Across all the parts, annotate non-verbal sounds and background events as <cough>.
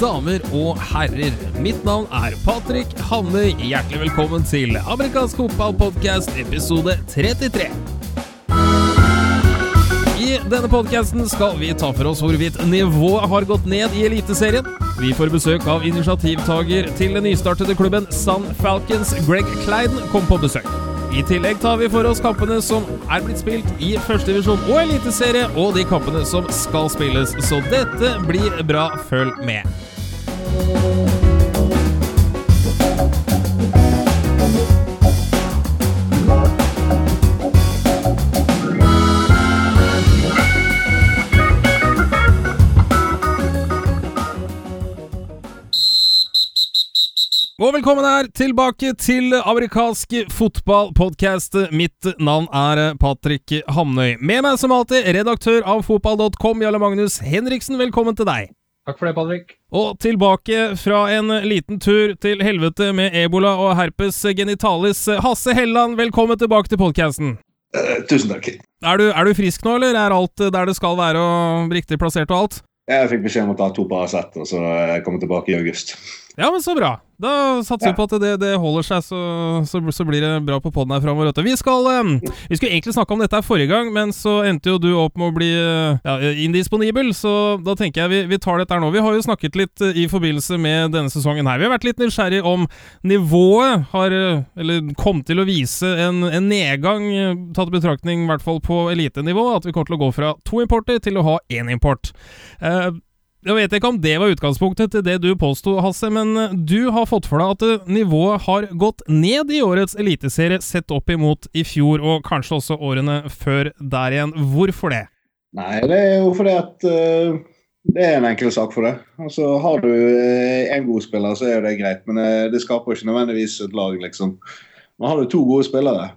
damer og herrer. Mitt navn er Patrick Hanne. Hjertelig velkommen til amerikansk fotballpodkast episode 33. I denne podkasten skal vi ta for oss hvorvidt nivået har gått ned i Eliteserien. Vi får besøk av initiativtaker til den nystartede klubben Sun Falcons, Greg Kleiden, kom på besøk. I tillegg tar vi for oss kampene som er blitt spilt i førstedivisjon og eliteserie, og de kampene som skal spilles, så dette blir bra. Følg med. Velkommen her tilbake til amerikansk fotballpodkast. Mitt navn er Patrick Hamnøy. Med meg som alltid redaktør av fotball.com, Jarle Magnus Henriksen. Velkommen til deg. Takk for det, Patrick. Og tilbake fra en liten tur til helvete med ebola og herpes genitalis. Hasse Helland, velkommen tilbake til podkasten. Uh, tusen takk. Er du, er du, frisk nå, eller er alt der det skal være og riktig plassert og alt? Jeg fikk beskjed om å ta to Paracet, og så komme tilbake i august. Ja, men så bra. Da satser vi ja. på at det, det holder seg, så, så, så, blir det bra på poden her framover. Vi, skal, vi skulle egentlig snakke om dette her forrige gang, men så endte jo du opp med å bli ja, indisponibel, så da tenker jeg vi, vi tar dette her nå. Vi har jo snakket litt i forbindelse med denne sesongen her. Vi har vært litt nysgjerrig om nivået har eller kom til å vise en, en nedgang, tatt i betraktning i hvert fall på elitenivå, at vi kommer til å gå fra to importer til å ha én import. Uh, jeg vet ikke om det var utgangspunktet til det du påsto, Hasse, men eh, du har fått for deg at eh, nivået har gått ned i årets eliteserie sett opp imot i fjor, og kanskje også årene før der igjen. Hvorfor det? Nei, det er jo fordi at uh, det er en enkel sak for det. Altså, Har du én uh, god spiller, så er det greit, men uh, det skaper ikke nødvendigvis et lag, liksom. Men har du to gode spillere,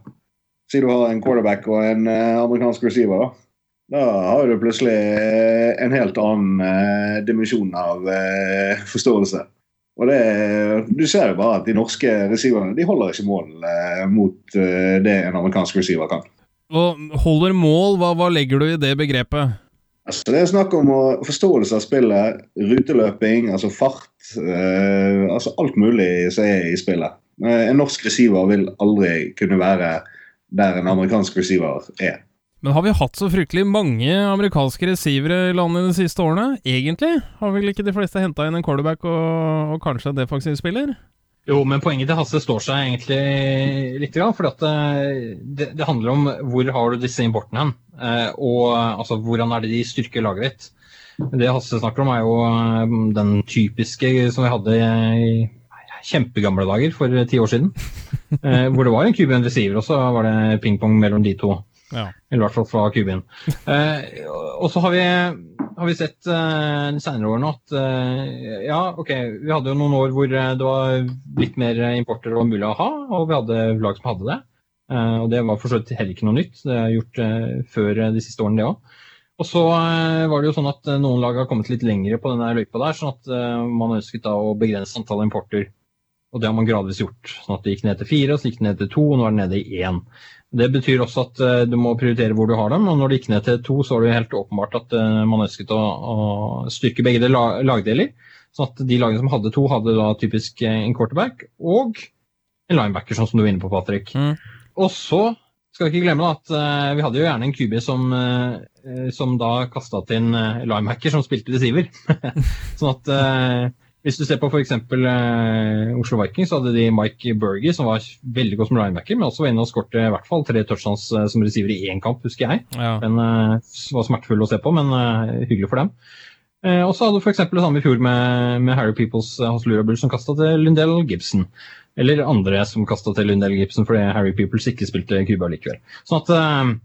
si du har en quarterback og en amerikansk receiver, da da har du plutselig eh, en helt annen eh, dimensjon av eh, forståelse. Og det, Du ser jo bare at de norske receiverne de holder ikke mål eh, mot det en amerikansk receiver kan. Og Holder mål, hva, hva, legger du i det begrepet? Altså, det er snakk om forståelse av spillet, ruteløping, altså fart. altså Alt mulig som er i spillet. en norsk receiver vil aldri kunne være der en amerikansk receiver er. Men har vi hatt så fryktelig mange amerikanske receivere i landet de siste årene? Egentlig? Har vel ikke de fleste henta inn en quarterback og, og kanskje en defensiv spiller? Jo, men poenget til Hasse står seg egentlig litt. For eh, det, det, handler om hvor har du disse importene hen? Eh, og altså, hvordan er det de styrker laget ditt? Det Hasse snakker om, er jo eh, den typiske som vi hadde i kjempegamle dager for ti år siden. <laughs> hvor det var en QB receiver, og så var det ping-pong mellom de to. Ja. Eller i hvert fall fra Kubien. <laughs> Eh, og så har vi, har vi sett eh, de senere årene at eh, ja, ok, vi hadde jo noen år hvor eh, det var litt mer importer og mulig å ha, og vi hadde lag som hadde det. Eh, og det var for så vidt heller ikke noe nytt. Det er gjort eh, før de siste årene, det òg. Og så var det jo sånn at noen lag har kommet litt lengre på denne løypa der, sånn at man ønsket da å begrense antall importer. Og det har man gradvis gjort. Sånn at det gikk ned til fire, og så gikk det ned til to, og nå er det nede i én. Det betyr også at uh, du må prioritere hvor du har dem. og Når det gikk ned til to, så var det helt åpenbart at uh, man ønsket å, å, styrke begge la lagdeler. sånn at de lagene som hadde to, hadde da typisk eh, en quarterback og en linebacker, sånn som du var inne på, Patrick. Mm. Og så skal vi ikke glemme da, at uh, vi hadde jo gjerne en QB som, som da kasta til en linebacker som spilte receiver. <laughs> sånn at hvis du ser på f.eks. Eh, Oslo Vikings, så hadde de Mike Bergie, som var veldig god som linebacker, men også var inne og skåret i hvert fall tre touchdowns eh, som receiver i én kamp, husker jeg. Ja. Den eh, var smertefull å se på, men eh, hyggelig for dem. Eh, og så hadde du f.eks. det samme i fjor med, med Harry Peoples eh, hos Lurabull, som kasta til Lundell Gibson. Eller andre som kasta til Lundell Gibson fordi Harry Peoples ikke spilte Cuba likevel. Sånn at Eh,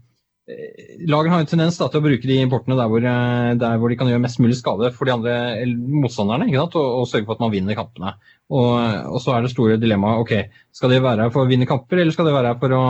lagene har en tendens da, til å bruke de importene der hvor, eh, der hvor, de kan gjøre mest mulig skade for de andre motstanderne, og, og, sørge for at man vinner kampene. Og, og så er det store dilemmaet ok, skal de være her for å vinne kamper, eller skal de være her for å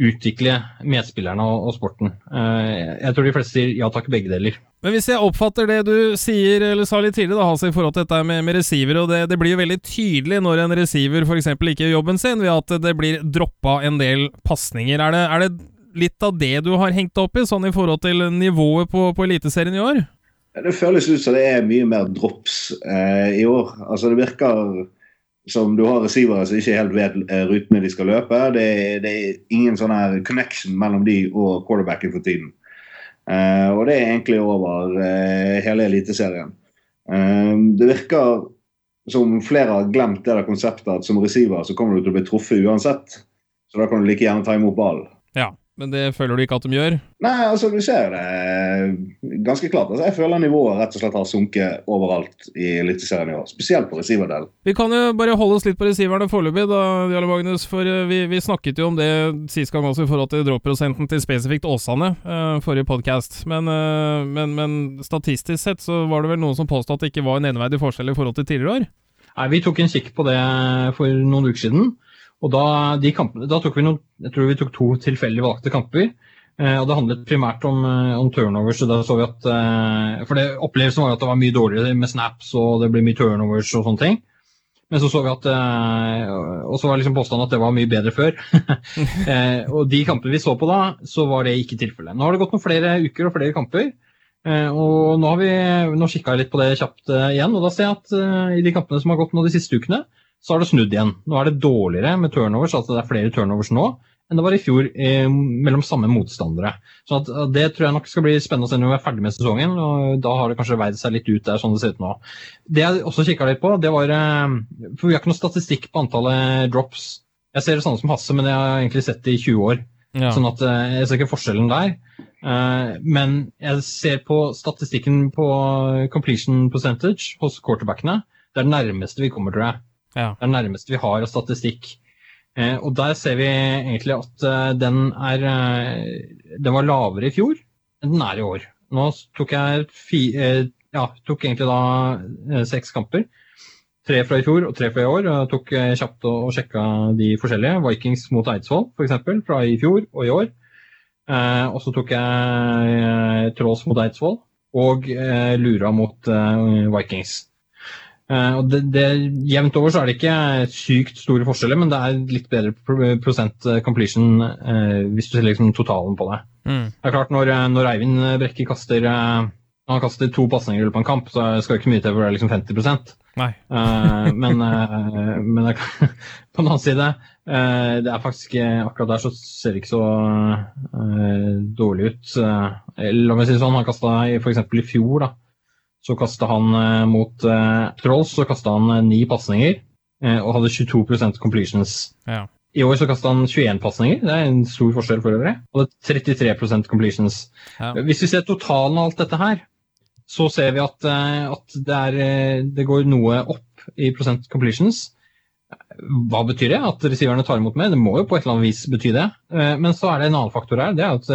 utvikle medspillerne og, og sporten? Uh, jeg tror de fleste sier ja takk, begge deler. Men hvis jeg oppfatter det du sier, eller sa litt tidligere, da, altså i forhold til dette med, med receiver, og det, det, blir jo veldig tydelig når en receiver f.eks. ikke gjør jobben sin, ved at det blir droppa en del pasninger. Er er det litt av det du har hengt opp i, sånn i forhold til nivået på, på Eliteserien i år? Det føles ut som det er mye mer drops eh, i år. Altså Det virker som du har receivere som ikke helt vet eh, rutene de skal løpe. Det, det er ingen sånn her connection mellom de og quarterbacken for tiden. Eh, og det er egentlig over eh, hele Eliteserien. Eh, det virker som flere har glemt det der konseptet at som receiver så kommer du til å bli truffet uansett. Så da kan du like gjerne ta imot ballen. Men det føler du ikke at de gjør? Nei, altså du ser det ganske klart. Altså, jeg føler nivået rett og slett har sunket overalt i Eliteserien i år. Spesielt på receiverdelen. Vi kan jo bare holde oss litt på receiverne foreløpig, da, Jarle Magnus. For eh, vi, vi, snakket jo om det sist gang også i forhold til droppprosenten til spesifikt Åsane, uh, forrige podkast. Men, uh, men, men, statistisk sett så var det vel noen som påstod at det ikke var en eneverdig forskjell i forhold til tidligere år? Nei, Vi tok en kikk på det for noen uker siden. Og da, kampene, da, tok vi noen, jeg tror vi tok to tilfeldig valgte kamper. Eh, og Det handlet primært om, eh, om turnovers. da så vi at, eh, for det Opplevelsen var at det var mye dårligere med snaps og det ble mye turnovers og sånne ting. Men så så vi at eh, Og så var liksom påstanden at det var mye bedre før. <laughs> eh, og de kampene vi så på da, så var det ikke tilfellet. Nå har det gått noen flere uker og flere kamper. Eh, og nå har vi kikka jeg litt på det kjapt igjen, og da ser jeg at i de kampene som har gått nå de siste ukene, så har det snudd igjen. Nå er det dårligere med turnovers, altså det er flere turnovers nå enn det var i fjor eh, mellom samme motstandere. Så at, Det tror jeg nok skal bli spennende å se når vi er ferdig med sesongen. og Da har det kanskje veid seg litt ut der, sånn det ser ut nå. Det jeg også kikka litt på, det var eh, For vi har ikke noe statistikk på antallet drops. Jeg ser det samme som Hasse, men jeg har egentlig sett det i 20 år. Ja. Sånn at eh, Jeg ser ikke forskjellen der. Eh, men jeg ser på statistikken på completion percentage hos quarterbackene. Det er det nærmeste vi kommer, tror jeg. Ja. Det er det nærmeste vi har av statistikk. Eh, og der ser vi egentlig at eh, den er eh, Den var lavere i fjor enn den er i år. Nå tok jeg fi, eh, ja, tok egentlig da eh, seks kamper. Tre fra i fjor og tre fra i år. Jeg tok eh, kjapt og, og sjekka de forskjellige. Vikings mot Eidsvoll f.eks. fra i fjor og i år. og så tok jeg Trolls mot Eidsvoll og Lura mot Vikings. Uh, og det, det, Jevnt over så er det ikke sykt store forskjeller, men det er litt bedre prosent eh, completion eh, hvis du ser liksom totalen på det. Mm. Det er klart Når, når Eivind Brekke kaster uh, han kaster to pasninger i løpet av en kamp, så skal det ikke mye til for det er liksom 50 Nei. Men, men det, <laughs> på den annen side, det er faktisk akkurat der så ser det ikke så dårlig ut. La meg si det sånn, han kasta f.eks. i fjor da, så kasta han eh, mot eh, Trolls så kasta han eh, ni pasninger og hadde 22% completions. Ja. I år så kasta han 21 pasninger, det er en stor forskjell for øvrig. Og 33% completions. Ja. Hvis vi ser totalen av alt dette her, så ser vi at, at det, er, det, går noe opp i prosent completions. Hva betyr det? At receiverne tar imot mer? Det må jo på et eller annet vis bety det. Men så er det en annen faktor her. Det er at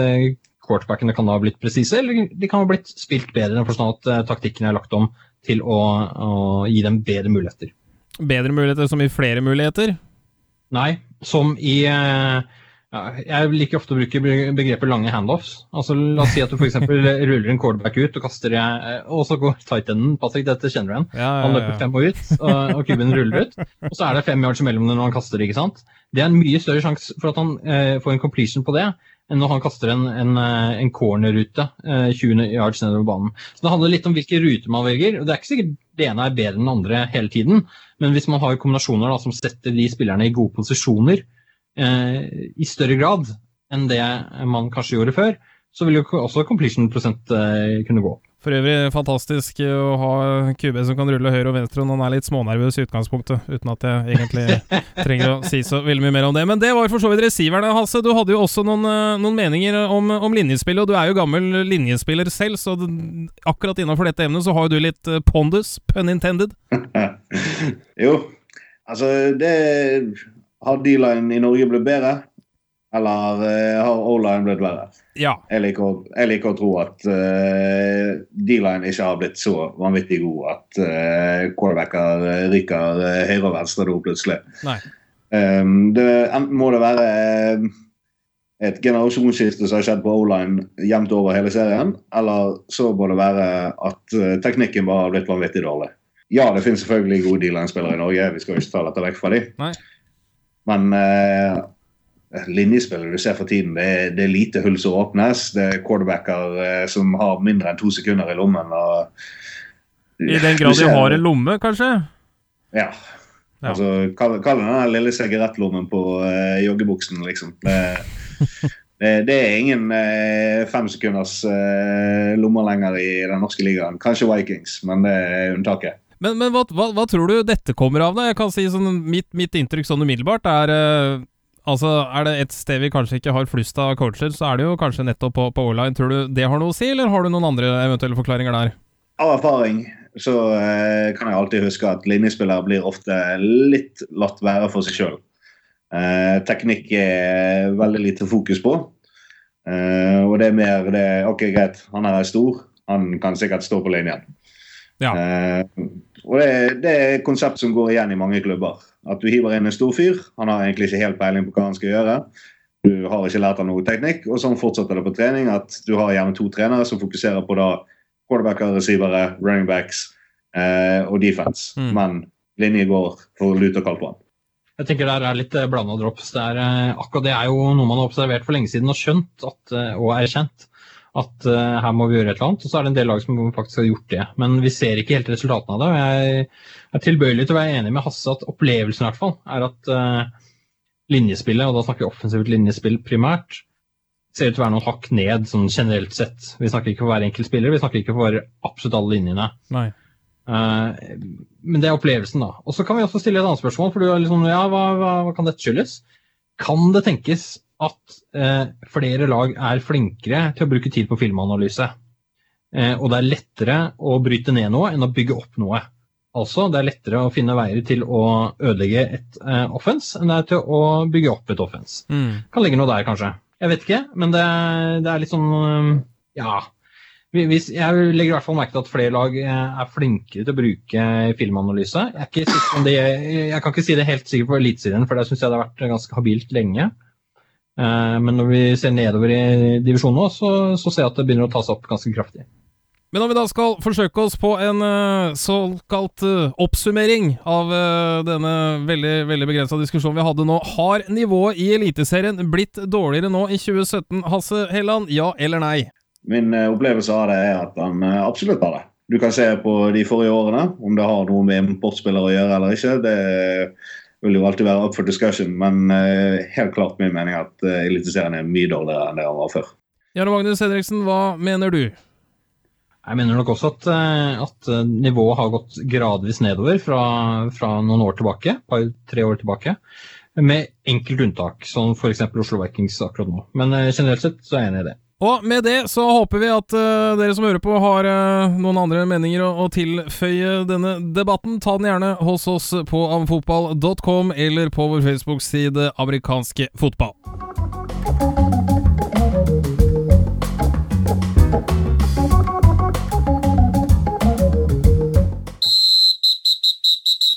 quarterbackene kan ha blitt presise, eller de kan ha blitt spilt bedre for sånn at uh, taktikken er lagt om til å, å, gi dem bedre muligheter. Bedre muligheter som i flere muligheter? Nei, som i uh, jeg liker ofte å bruke begrepet lange handoffs. Altså, la oss si at du f.eks. <laughs> ruller en quarterback ut og kaster eh, og så går tightenden Patrick, dette kjenner du igjen. Ja, ja, ja. Han løper fem og ut, og, og kuben ruller ut. Og så er det fem yards mellom når han kaster det. ikke sant? Det er en mye større sjanse for at han eh, får en completion på det, når han kaster en, en, eh, en cornerrute eh, 20 yards nedover banen. Så Det handler litt om hvilke ruter man velger. og Det er ikke sikkert det ene er bedre enn det andre hele tiden, men hvis man har kombinasjoner da, som setter de spillerne i gode posisjoner eh, i større grad enn det man kanskje gjorde før, så vil jo også completion prosent eh, kunne gå opp. For øvrig fantastisk å ha QB som kan rulle høyre og venstre når han er litt smånervøs i utgangspunktet, uten at jeg egentlig <laughs> trenger å si så veldig mye mer om det. Men det var for så vidt receiverne, Hasse. Du hadde jo også noen, eh, noen meninger om, om linjespillet, og du er jo gammel linjespiller selv, så akkurat innafor dette emnet så har jo du litt eh, pondus, pun intended. <laughs> jo, altså det Har D-line i Norge blitt bedre? Eller uh, har O-line blitt verre? Ja. Jeg, liker, jeg liker å tro at uh, D-line ikke har blitt så vanvittig god at uh, quarterbacker ryker uh, høyre og venstre nå plutselig. Um, det, enten må det være et generasjonsskifte som har skjedd på O-line jevnt over hele serien, eller så må det være at teknikken bare har blitt vanvittig dårlig. Ja, det finnes selvfølgelig gode D-line-spillere i Norge, vi skal jo ikke ta dette vekk fra dem. Men linjespillet du ser for tiden, det er, det er lite hull som åpnes. Det er quarterbacker eh, som har mindre enn to sekunder i lommen. Og, I den grad de har en lomme, kanskje? Ja. ja. Altså, Kall, kall den lille sigarettlommen på eh, joggebuksen, liksom. Det, det, det, er ingen eh, femsekunders eh, lommer lenger i den norske ligaen. Kanskje Vikings, men det er unntaket. Men, men hva, hva, hva, tror du dette kommer av? da? Jeg kan si sånn, Mitt, mitt inntrykk sånn umiddelbart er uh, Altså, Er det et sted vi kanskje ikke har flust av coacher, så er det jo kanskje nettopp på, på O-line. Tror du det har noe å si, eller har du noen andre eventuelle forklaringer der? Av erfaring så eh, kan jeg alltid huske at linjespillere blir ofte litt latt være for seg sjøl. Eh, teknikk er veldig lite fokus på. Eh, og det er mer det OK, greit, han her er stor, han kan sikkert stå på linjen. Ja. Eh, og det, det, er et konsept som går igjen i mange klubber. At du hiver inn en stor fyr. Han har egentlig ikke helt peiling på hva han skal gjøre. Du har ikke lært han noe teknikk. Og sånn fortsetter det på trening. At du har gjerne to trenere som fokuserer på da quarterbacker, receivere, running backs eh, og defense. Mm. Men linje går for lut og kaldt på han. Jeg tenker der er litt eh, blanda drops. Det er, eh, akkurat det er jo noe man har observert for lenge siden og skjønt at, eh, og erkjent at uh, her må vi gjøre et eller annet. Og så er det en del lag som faktisk har gjort det. Men vi ser ikke helt resultatene av det. og Jeg er tilbøyelig til å være enig med Hasse at opplevelsen i hvert fall er at uh, linjespillet, og da snakker vi offensivt linjespill primært, ser ut til å være noen hakk ned sånn generelt sett. Vi snakker ikke for hver enkelt spiller, vi snakker ikke for absolutt alle linjene. Nei. Uh, men det er opplevelsen, da. Og så kan vi også stille et annet spørsmål. for du er liksom, ja, hva, hva, hva kan dette skyldes? Kan det tenkes at eh, flere lag er flinkere til å bruke tid på filmanalyse. Eh, og det er lettere å bryte ned noe enn å bygge opp noe. Altså, det er lettere å finne veier til å ødelegge et eh, offens enn det er til å bygge opp et offens. Mm. Kan ligge noe der, kanskje. Jeg vet ikke, men det, det er litt sånn eh, Ja. Hvis, jeg legger i hvert fall merke til at flere lag eh, er flinkere til å bruke filmanalyse. Jeg, det, jeg kan ikke si det helt sikkert på Eliteserien, for det syns jeg det har vært ganske habilt lenge. Eh, men når vi ser nedover i divisjonen nå, så, så, ser jeg at det begynner å ta seg opp ganske kraftig. Men om vi da skal forsøke oss på en uh, såkalt uh, oppsummering av denne veldig veldig begrensa diskusjonen vi hadde nå, har nivået i Eliteserien blitt dårligere nå i 2017, Hasse Helland? Ja eller nei? Min opplevelse av det er at han absolutt har det. Du kan se på de forrige årene om det har noe med importspillere å gjøre eller ikke. Det vil jo alltid være up for discussion, men uh, helt klart min mening at uh, Eliteserien er mye dårligere enn det han var før. Jarle Magnus Henriksen, hva mener du? Jeg mener nok også at, eh, at nivået har gått gradvis nedover fra, fra noen år tilbake, par-tre år tilbake. Med enkelt unntak, som f.eks. Oslo Vikings akkurat nå. Men generelt sett så er jeg enig i det. Og med det så håper vi at uh, dere som hører på, har uh, noen andre meninger å, å, tilføye denne debatten. Ta den gjerne hos oss på amfotball.com eller på vår Facebook-side Amerikanske fotball.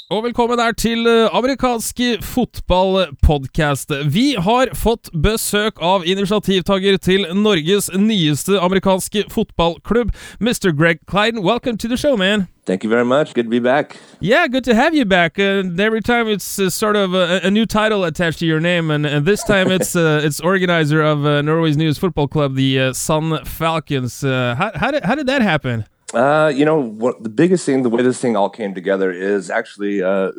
Og velkommen her til eh, amerikansk fotballpodkast. Vi har fått besøk av initiativtaker til Norges nyeste amerikanske fotballklubb, Mr. Greg Clyden. Welcome to the show, man. Thank you very much. Good to be back. Yeah, good to have you back. And every time it's uh, sort of a, a, new title attached to your name, and, and this time it's <laughs> uh, it's organizer of uh, Norway's newest football club, the uh, Sun Falcons. Uh, how, how, did, how did that happen? Uh, you know, what the biggest thing, the way this thing all came together is actually uh,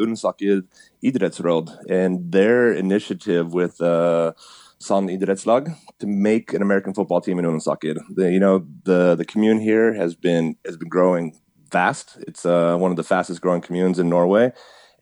Idrettsråd and their initiative with uh, San Idrettslag to make an American football team in Unsakir. The, you know, the the commune here has been has been growing fast. It's uh, one of the fastest growing communes in Norway,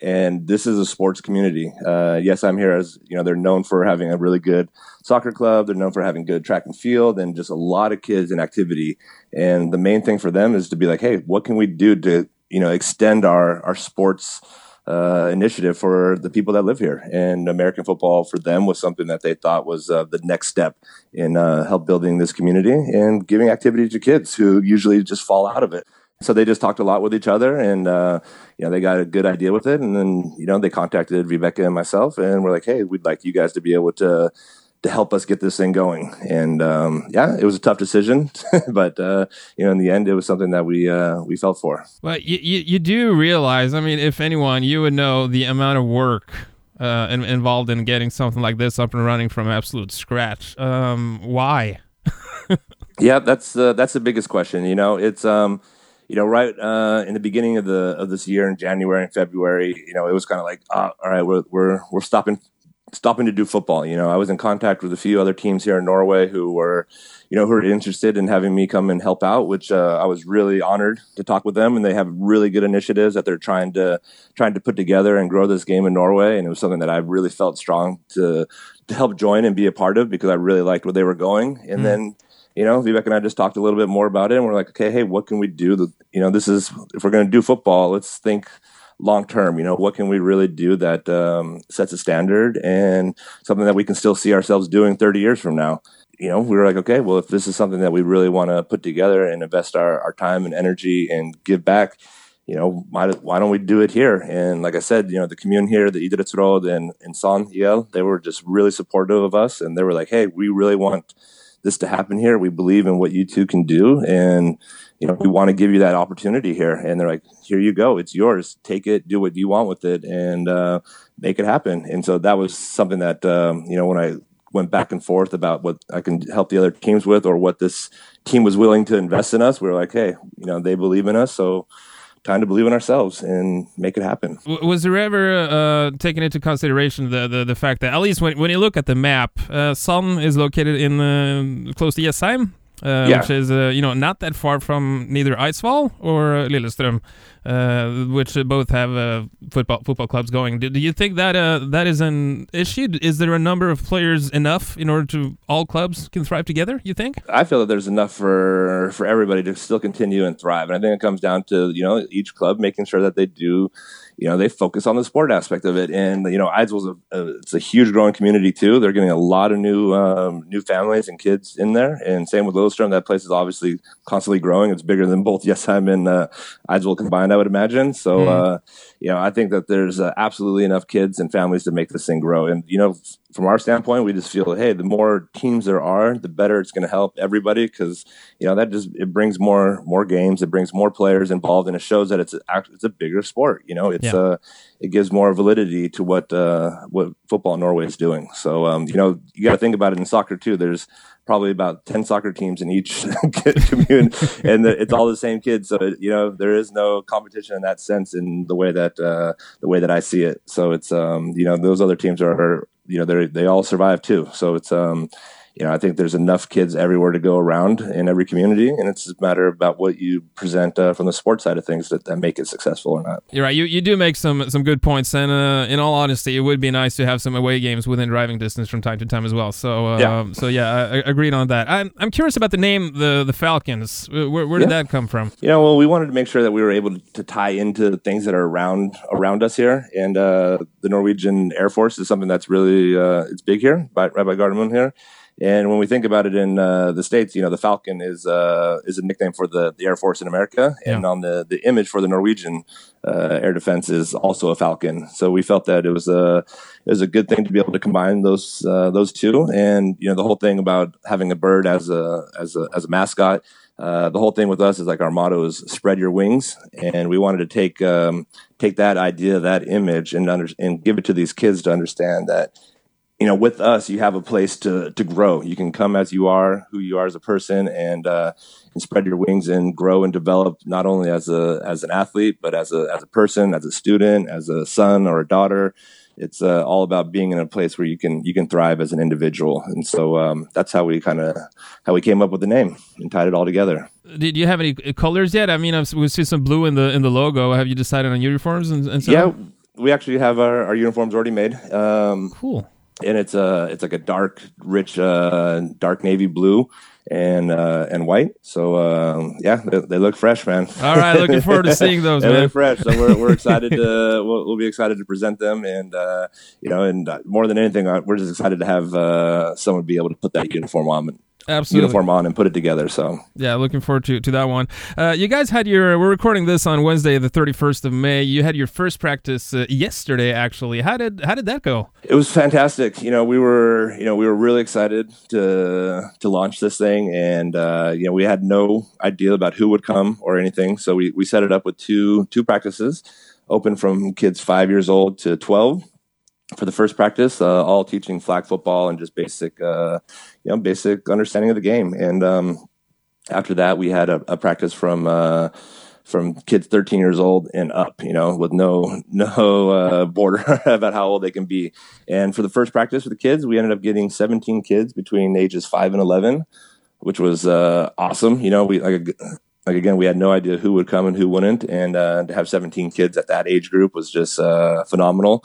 and this is a sports community. Uh, yes, I'm here as you know they're known for having a really good soccer club. They're known for having good track and field and just a lot of kids in activity. And the main thing for them is to be like, hey, what can we do to you know extend our our sports uh, initiative for the people that live here? And American football for them was something that they thought was uh, the next step in uh, help building this community and giving activity to kids who usually just fall out of it. So they just talked a lot with each other, and uh, you know they got a good idea with it. And then you know they contacted Rebecca and myself, and we're like, "Hey, we'd like you guys to be able to to help us get this thing going." And um, yeah, it was a tough decision, <laughs> but uh, you know in the end, it was something that we uh, we felt for. But you, you you do realize, I mean, if anyone, you would know the amount of work uh, in, involved in getting something like this up and running from absolute scratch. Um, why? <laughs> yeah, that's uh, that's the biggest question. You know, it's um, you know, right uh, in the beginning of the of this year in January and February, you know, it was kind of like, uh, all right, we're we're we're stopping stopping to do football. You know, I was in contact with a few other teams here in Norway who were, you know, who were interested in having me come and help out, which uh, I was really honored to talk with them. And they have really good initiatives that they're trying to trying to put together and grow this game in Norway. And it was something that I really felt strong to to help join and be a part of because I really liked where they were going. And mm. then you know, Vivek and I just talked a little bit more about it, and we're like, okay, hey, what can we do? You know, this is if we're going to do football, let's think long term. You know, what can we really do that um, sets a standard and something that we can still see ourselves doing 30 years from now? You know, we were like, okay, well, if this is something that we really want to put together and invest our, our time and energy and give back, you know, why, why don't we do it here? And like I said, you know, the commune here, the Idrettsråd and, and San Yel, they were just really supportive of us. And they were like, hey, we really want this to happen here. We believe in what you two can do. And, you know, we want to give you that opportunity here. And they're like, here you go. It's yours. Take it, do what you want with it and, uh, make it happen. And so that was something that, um, you know, when I went back and forth about what I can help the other teams with or what this team was willing to invest in us, we were like, hey, you know, they believe in us. So, time to believe in ourselves and make it happen. Was there ever uh, taken into consideration the, the, the fact that at least when when you look at the map, uh, Sun is located in uh, close to Jessheim, uh, yeah. which is uh, you know not that far from neither Eidsvoll or uh, Lillestrøm, uh, which both have uh, football football clubs going. Do, do you think that uh, that is an issue? Is there a number of players enough in order to all clubs can thrive together? You think? I feel that there's enough for for everybody to still continue and thrive, and I think it comes down to you know each club making sure that they do you know, they focus on the sport aspect of it. And, you know, Eidsvoll's a, a, it's a huge growing community too. They're getting a lot of new, um, new families and kids in there. And same with Lillestrøm. That place is obviously constantly growing. It's bigger than both <laughs> Jessheim and, uh, Eidsvoll combined, I would imagine. So, mm. uh, you know, I think that there's uh, absolutely enough kids and families to make this thing grow. And, you know, from our standpoint, we just feel, hey, the more teams there are, the better it's going to help everybody because you know that just it brings more more games, it brings more players involved, and it shows that it's a, it's a bigger sport. You know, it's yeah. uh it gives more validity to what uh what football Norway is doing. So um, you know, you got to think about it in soccer too. There's probably about 10 soccer teams in each <laughs> commune and the, it's all the same kids so it, you know there is no competition in that sense in the way that uh, the way that I see it so it's um, you know those other teams are, are you know they they all survive too. So it's um, you know, I think there's enough kids everywhere to go around in every community, and it's a matter about what you present uh, from the sports side of things that, that make it successful or not. You're right. You, you do make some some good points, and uh, in all honesty, it would be nice to have some away games within driving distance from time to time as well. So uh, yeah. so yeah, I, I agreed on that. I'm, I'm curious about the name the the Falcons. Where, where did yeah. that come from? You know, well, we wanted to make sure that we were able to tie into things that are around around us here, and uh, the Norwegian Air Force is something that's really uh, it's big here, by, right by Gardermoen here. And when we think about it in uh, the states, you know, the Falcon is uh, is a nickname for the, the Air Force in America, and on the the image for the Norwegian uh, air defense is also a Falcon. So we felt that it was a it was a good thing to be able to combine those uh, those two, and you know, the whole thing about having a bird as a as a as a mascot. Uh, the whole thing with us is like our motto is spread your wings, and we wanted to take um, take that idea, that image, and under, and give it to these kids to understand that you know, with us, you have a place to to grow. You can come as you are, who you are as a person, and uh, and spread your wings and grow and develop not only as a as an athlete, but as a as a person, as a student, as a son or a daughter. It's uh, all about being in a place where you can you can thrive as an individual, and so um, that's how we kind of how we came up with the name and tied it all together. Did you have any colors yet? I mean, we see some blue in the in the logo. Have you decided on uniforms and, and so? Yeah, we actually have our, our uniforms already made. Um, cool and it's a it's like a dark, rich, uh, dark navy blue and uh, and white. So um, yeah, they, they, look fresh, man. All right, looking forward to seeing <laughs> those. they man. look fresh, so we're, we're excited to <laughs> we'll, we'll, be excited to present them, and uh, you know, and uh, more than anything, uh, we're just excited to have uh, someone be able to put that uniform on Absolutely. uniform on and put it together. So yeah, looking forward to to that one. Uh, you guys had your we're recording this on Wednesday, the thirty first of May. You had your first practice uh, yesterday, actually. How did how did that go? It was fantastic. You know, we were you know we were really excited to to launch this thing, and uh, you know we had no idea about who would come or anything. So we we set it up with two two practices, open from kids five years old to twelve for the first practice, uh, all teaching flag football and just basic, uh, you know, basic understanding of the game. And um, after that, we had a, a practice from uh, from kids 13 years old and up, you know, with no <laughs> no uh, border <laughs> about how old they can be. And for the first practice for the kids, we ended up getting 17 kids between ages five and 11, which was uh, awesome. You know, we like like again, we had no idea who would come and who wouldn't, and uh, to have 17 kids at that age group was just phenomenal.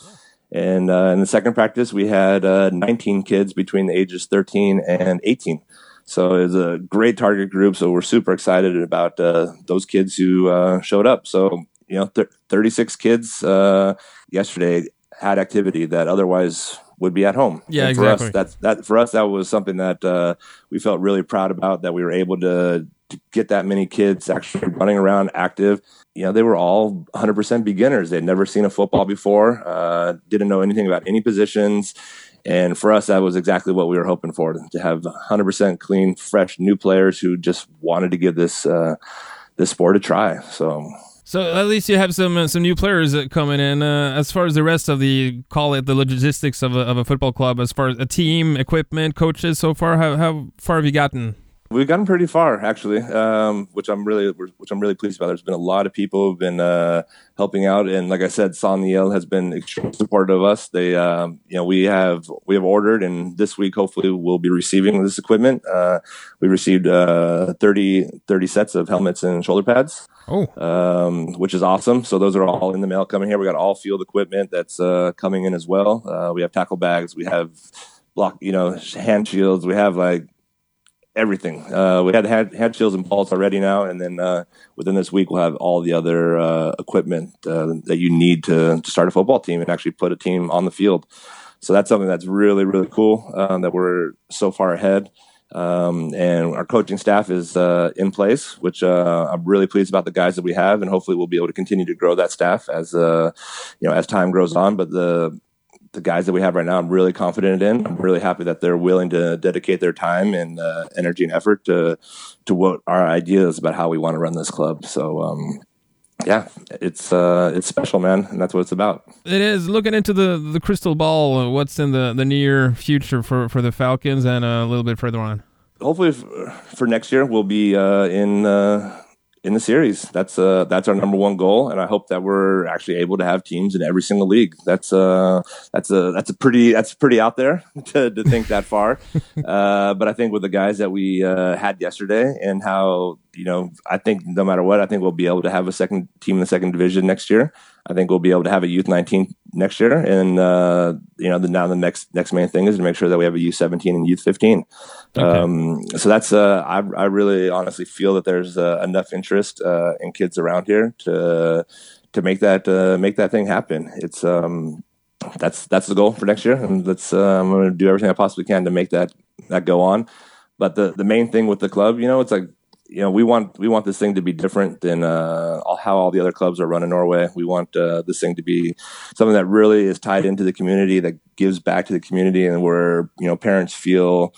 And uh, in the second practice, we had uh, 19 kids between the ages 13 and 18. So it was a great target group. So we're super excited about uh, those kids who uh, showed up. So you know, th- 36 kids yesterday had activity that otherwise would be at home. Yeah, and for exactly. Us, that's that for us. That was something that we felt really proud about. That we were able to to get that many kids actually running around active. You know, they were all 100% beginners. They'd never seen a football before, uh, didn't know anything about any positions. And for us, that was exactly what we were hoping for to have 100% clean, fresh, new players who just wanted to give this uh, this sport a try. So. So at least you have some uh, some new players coming in. Uh, as far as the rest of the call it the logistics of a, of a football club, as far as a team, equipment, coaches, so far, how how far have you gotten? We've gotten pretty far, actually, um, which I'm really which I'm really pleased about. There's been a lot of people who've been uh, helping out, and like I said, Soniel has been extremely supportive of us. They, um, you know, we have we have ordered, and this week hopefully we'll be receiving this equipment. Uh, we received uh, 30, 30 sets of helmets and shoulder pads. Oh, um, which is awesome. So those are all in the mail coming here. We got all field equipment that's uh, coming in as well. Uh, we have tackle bags. We have block, you know, hand shields. We have like everything. Uh, we had had, had shields and balls already now, and then uh, within this week we'll have all the other uh, equipment uh, that you need to, to start a football team and actually put a team on the field. So that's something that's really really cool um, that we're so far ahead. Um, and our coaching staff is uh, in place, which uh, I'm really pleased about the guys that we have, and hopefully we'll be able to continue to grow that staff as you know as time grows on. But the the guys that we have right now, I'm really confident in. I'm really happy that they're willing to dedicate their time and uh, energy and effort to to what our ideas about how we want to run this club. So. Um, yeah, it's uh, it's special, man, and that's what it's about. It is looking into the the crystal ball. Uh, what's in the, the near future for, for the Falcons, and uh, a little bit further on. Hopefully, for next year, we'll be uh, in uh, in the series. That's uh that's our number one goal, and I hope that we're actually able to have teams in every single league. That's uh that's a that's a pretty that's pretty out there <laughs> to, to think that far. <laughs> uh, but I think with the guys that we uh, had yesterday and how you know I think no matter what, I think we'll be able to have a second team in the second division next year. I think we'll be able to have a youth 19 next year, and uh, you know, the, now the next next main thing is to make sure that we have a youth 17 and youth 15. Okay. Um, so that's uh, I, I really honestly feel that there's uh, enough interest uh, in kids around here to to make that uh, make that thing happen. It's um, that's that's the goal for next year, and that's uh, I'm going to do everything I possibly can to make that that go on. But the the main thing with the club, you know, it's like you know we want we want this thing to be different than uh, how all the other clubs are run in Norway. We want uh, this thing to be something that really is tied into the community, that gives back to the community, and where you know parents feel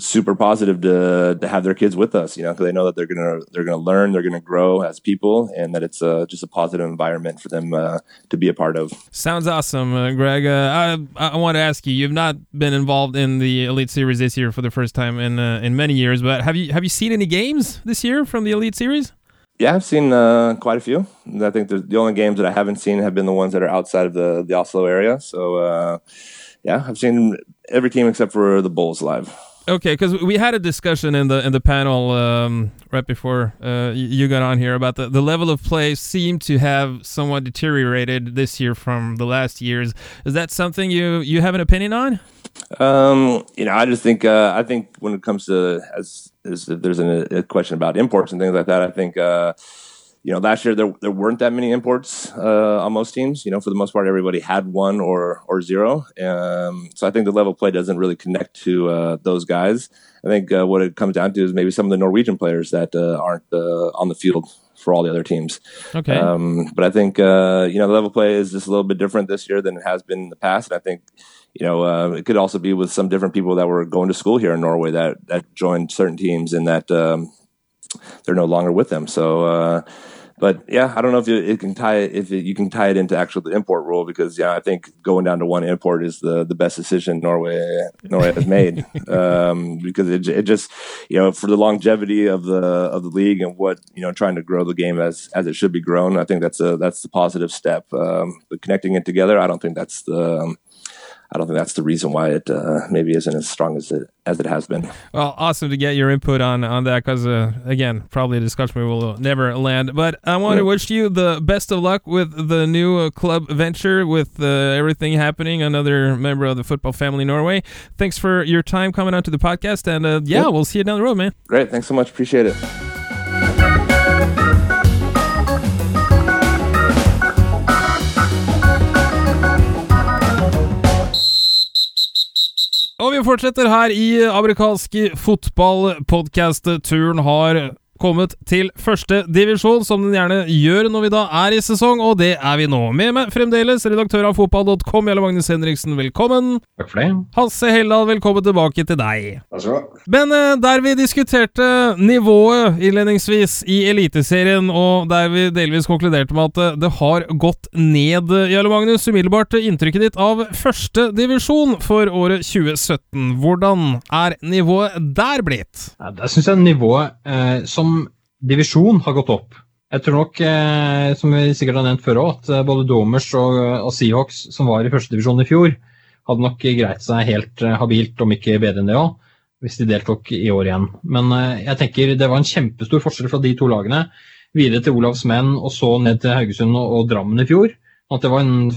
super positive to to have their kids with us. You know, because they know that they're gonna they're gonna learn, they're gonna grow as people, and that it's uh, just a positive environment for them uh, to be a part of. Sounds awesome, uh, Greg. Uh, I I want to ask you. You've not been involved in the Elite Series this year for the first time in uh, in many years, but have you have you seen any games this year from the Elite Series? Yeah, I've seen uh, quite a few. I think the only games that I haven't seen have been the ones that are outside of the the Oslo area. So yeah, I've seen every team except for the Bulls live. Okay, because we had a discussion in the in the panel um, right before uh, you got on here about the, the level of play seemed to have somewhat deteriorated this year from the last years. Is that something you you have an opinion on? Um, you know, I just think uh, I think when it comes to as, as there's an, a question about imports and things like that, I think. Uh, you know, last year there there weren't that many imports uh, on most teams. You know, for the most part, everybody had one or or zero. Um, so I think the level play doesn't really connect to uh, those guys. I think uh, what it comes down to is maybe some of the Norwegian players that uh, aren't uh, on the field for all the other teams. Okay. Um, but I think uh, you know the level play is just a little bit different this year than it has been in the past, and I think you know it could also be with some different people that were going to school here in Norway that that joined certain teams and that um, they're no longer with them. So but yeah, I don't know if you, it can tie it, if it, you can tie it into actual the import rule because yeah, I think going down to one import is the the best decision Norway Norway has made <laughs> um, because it, it just you know for the longevity of the of the league and what you know trying to grow the game as as it should be grown. I think that's a that's the positive step. Um, but connecting it together, I don't think that's the um, I don't think that's the reason why it uh, maybe isn't as strong as it as it has been. Well, awesome to get your input on on that because uh, again, probably a discussion we will never land. But I want to wish you the best of luck with the new uh, club venture, with uh, everything happening. Another member of the football family Norway. Thanks for your time coming out to the podcast, and uh, yeah, yep. we'll see you down the road, man. Great, thanks so much. Appreciate it. Vi fortsetter her i amerikansk fotball. Podkast-turen har kommet til første divisjon, som den gjerne gjør når vi da er i sesong, og det er vi nå. Med meg fremdeles redaktør av fotball.com, Jarle Magnus Henriksen, velkommen. Takk for det. Hasse Helldal, velkommen tilbake til deg. Takk skal du ha. Men uh, der vi diskuterte nivået innledningsvis i Eliteserien, og der vi delvis konkluderte med at uh, det har gått ned, Jarle Magnus, umiddelbart inntrykket ditt av første divisjon for året 2017. Hvordan er nivået der blitt? Ja, der syns jeg nivået eh, som divisjon har gått opp. Jeg tror nok, eh, som vi sikkert har nevnt før òg, at eh, både Domers og, og, Seahawks, som var i førstedivisjon i fjor, hadde nok greit seg helt eh, habilt, om ikke bedre enn det òg, hvis de deltok i år igjen. Men eh, jeg tenker det var en kjempestor forskjell fra de to lagene. Videre til Olavs menn, og så ned til Haugesund og, og Drammen i fjor. At det var en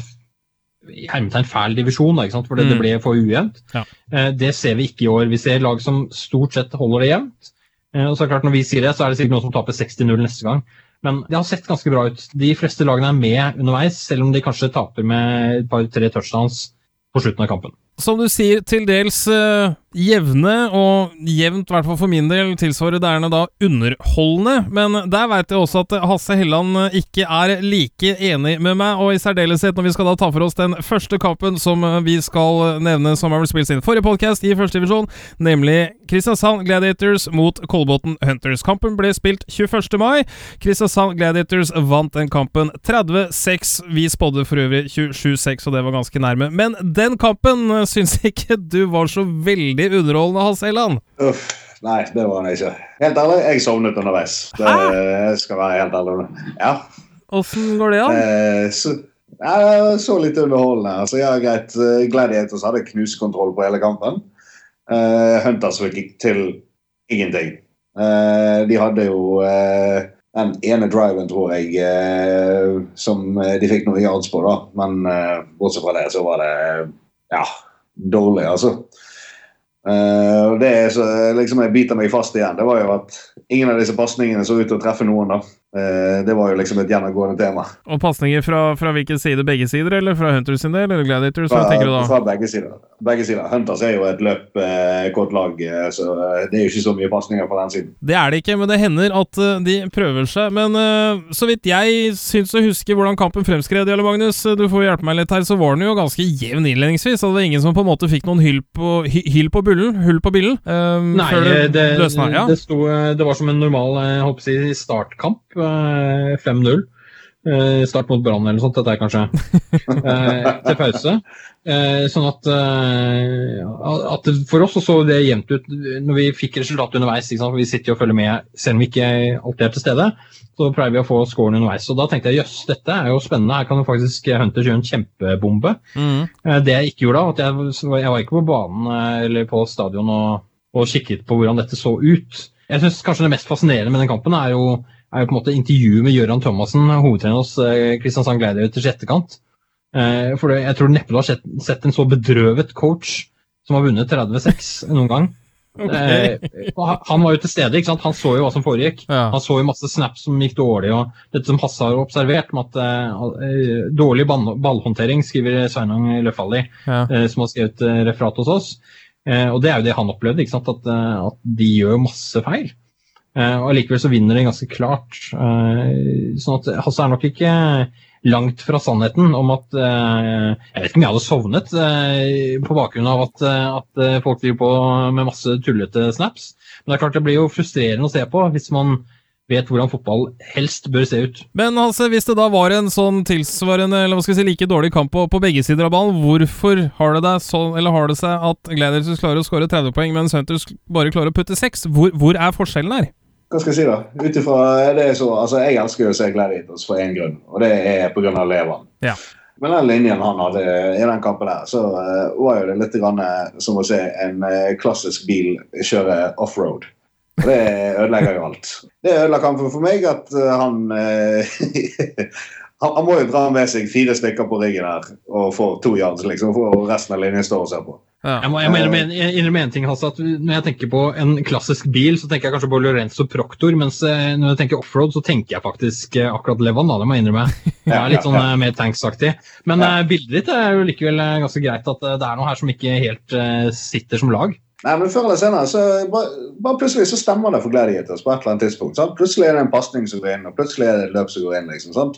hermetegn fæl divisjon, da, for det, mm. det ble for ujevnt. Ja. Eh, det ser vi ikke i år. Vi ser lag som stort sett holder det jevnt. Eh, og så er det klart Når vi sier det, så er det sikkert noen som taper 60-0 neste gang. Men det har sett ganske bra ut. De fleste lagene er med underveis, selv om de kanskje taper med et par-tre touchdowns på slutten av kampen. Som du sier, til dels uh, jevne, og jevnt, i hvert fall for min del, tilsvarer det da underholdende. Men der veit jeg også at Hasse Helland eh, ikke er like enig med meg, og i særdeleshet når vi skal da ta for oss den første kampen som eh, vi skal nevne som har blitt spilt sin forrige podkast i første divisjon, nemlig Kristiansand Gladiators mot Kolbotn Hunters. Kampen ble spilt 21. mai. Kristiansand Gladiators vant den kampen 30-6. Vi spådde for øvrig 27-6, og det var ganske nærme. Men den kampen <laughs> syns ikke du var så veldig veldig underholdende, Hans Eiland. Uff. Nei, det var han ikke. Helt ærlig, jeg sovnet underveis. Det Hæ? skal være helt ærlig. Ja. Åssen går det an? Eh, så, ja, så litt underholdende. Altså, ja, greit. Eh, Gladiators hadde knuskontroll på hele kampen. Uh, Hunters gikk til ingenting. Uh, de hadde jo uh, den ene driven, tror jeg, som de fikk noen yards på, da. Men bortsett fra det, så var det ja, dårlig, altså. Uh, det er så, liksom jeg biter meg fast igjen. Det var jo at ingen av disse pasningene så ut til å treffe noen. da. Uh, det var jo liksom et gjennomgående tema. Og pasninger fra, fra, hvilken side? Begge sider, eller fra Hunters sin del? Eller Gladiators? Fra, tenker du da? Fra begge sider. Begge sider. Hunters er jo et løp, eh, kort lag, eh, så det er jo ikke så mye pasninger på den siden. Det er det ikke, men det hender at de prøver seg. Men så vidt jeg syns å huske hvordan kampen fremskred, Jarle Magnus, du får hjelpe meg litt her, så var den jo ganske jevn innledningsvis. Og det var ingen som på en måte fikk noen hyll på, hyll på bullen, hull på billen. Eh, Nei, det, det, løsner, ja. det, sto, det, var som en normal jeg håper si, startkamp. 5-0. Uh, start mot Brann eller noe sånt, dette er kanskje. <laughs> Eh, til pause. Eh, sånn at, at, For oss så det jevnt ut når vi fikk resultatet underveis. for Vi sitter jo og følger med selv om vi ikke alltid er til stede. Så pleier vi å få scoren underveis. Og da tenkte jeg jøss, dette er jo spennende. Her kan jo faktisk Hunter gjøre en kjempebombe. Mm. det jeg ikke gjorde da, jeg, jeg, var ikke på banen eller på stadion og, og kikket på hvordan dette så ut. Jeg syns kanskje det mest fascinerende med den kampen er jo er jo på en måte intervjuet med Gøran Thomassen, hovedtrener hos eh, Kristiansand Gladiators etterkant. Eh, for jeg tror neppe du har sett, sett, en så bedrøvet coach som har vunnet 36 noen gang. <laughs> Okay. Eh, han var jo til stede, ikke sant? han så jo hva som foregikk. Ja. Han så jo masse snaps som gikk dårlig. og Dette som Hasse har observert, med at dårlig ballhåndtering, skriver Sveinung Løfaldli, ja. som har skrevet referat hos oss. og det er jo det han opplevde, ikke sant? At, at de gjør masse feil. Uh, og Allikevel så vinner de ganske klart. Uh, sånn at Hasse er nok ikke langt fra sannheten om at uh, Jeg vet ikke om jeg hadde sovnet på bakgrunn av at, at folk driver på med masse tullete snaps. Men det er klart det blir jo frustrerende å se på hvis man, vet hvordan fotball helst bør se ut. Men Hasse, hvis det da var en sånn tilsvarende, eller hva skal vi si, like dårlig kamp på, på begge sider av ballen, hvorfor har det, sånn, har det seg at Gladiators klarer å skåre 30 poeng, mens Hunters bare klarer å putte 6? Hvor, hvor er forskjellen her? Hva skal jeg si, da? Ut ifra det så, altså Jeg elsker jo å se Gladiators for én grunn, og det er pga. Levan. Ja. Men den linjen han hadde i den kampen der, så uh, var jo det litt grann, eh, som å se en uh, klassisk bil kjøre offroad. Og det ødelegger jo alt. Det ødela kampen for meg at uh, han, <laughs> han Han må jo dra med seg fire stykker på ryggen her og få to yards, liksom, for resten av linjen står og ser på. Ja. Jeg må, jeg må innrømme en ting, Hasse, at Når jeg tenker på en klassisk bil, så tenker jeg kanskje på Lorenzo Proctor. Mens når jeg tenker offroad, så tenker jeg faktisk akkurat Levan. da, Det må jeg innrømme. <laughs> Det er litt sånn ja, ja. mer tanksaktig. Men ja. bildet ditt er jo likevel ganske greit at det er noe her som ikke helt uh, sitter som lag. Nei, men Før eller senere så bare, bare, plutselig så stemmer det for Gladiators på et eller annet tidspunkt. Sant? Plutselig er det en pasning som går inn, og plutselig er det et løp som går inn. liksom, sant?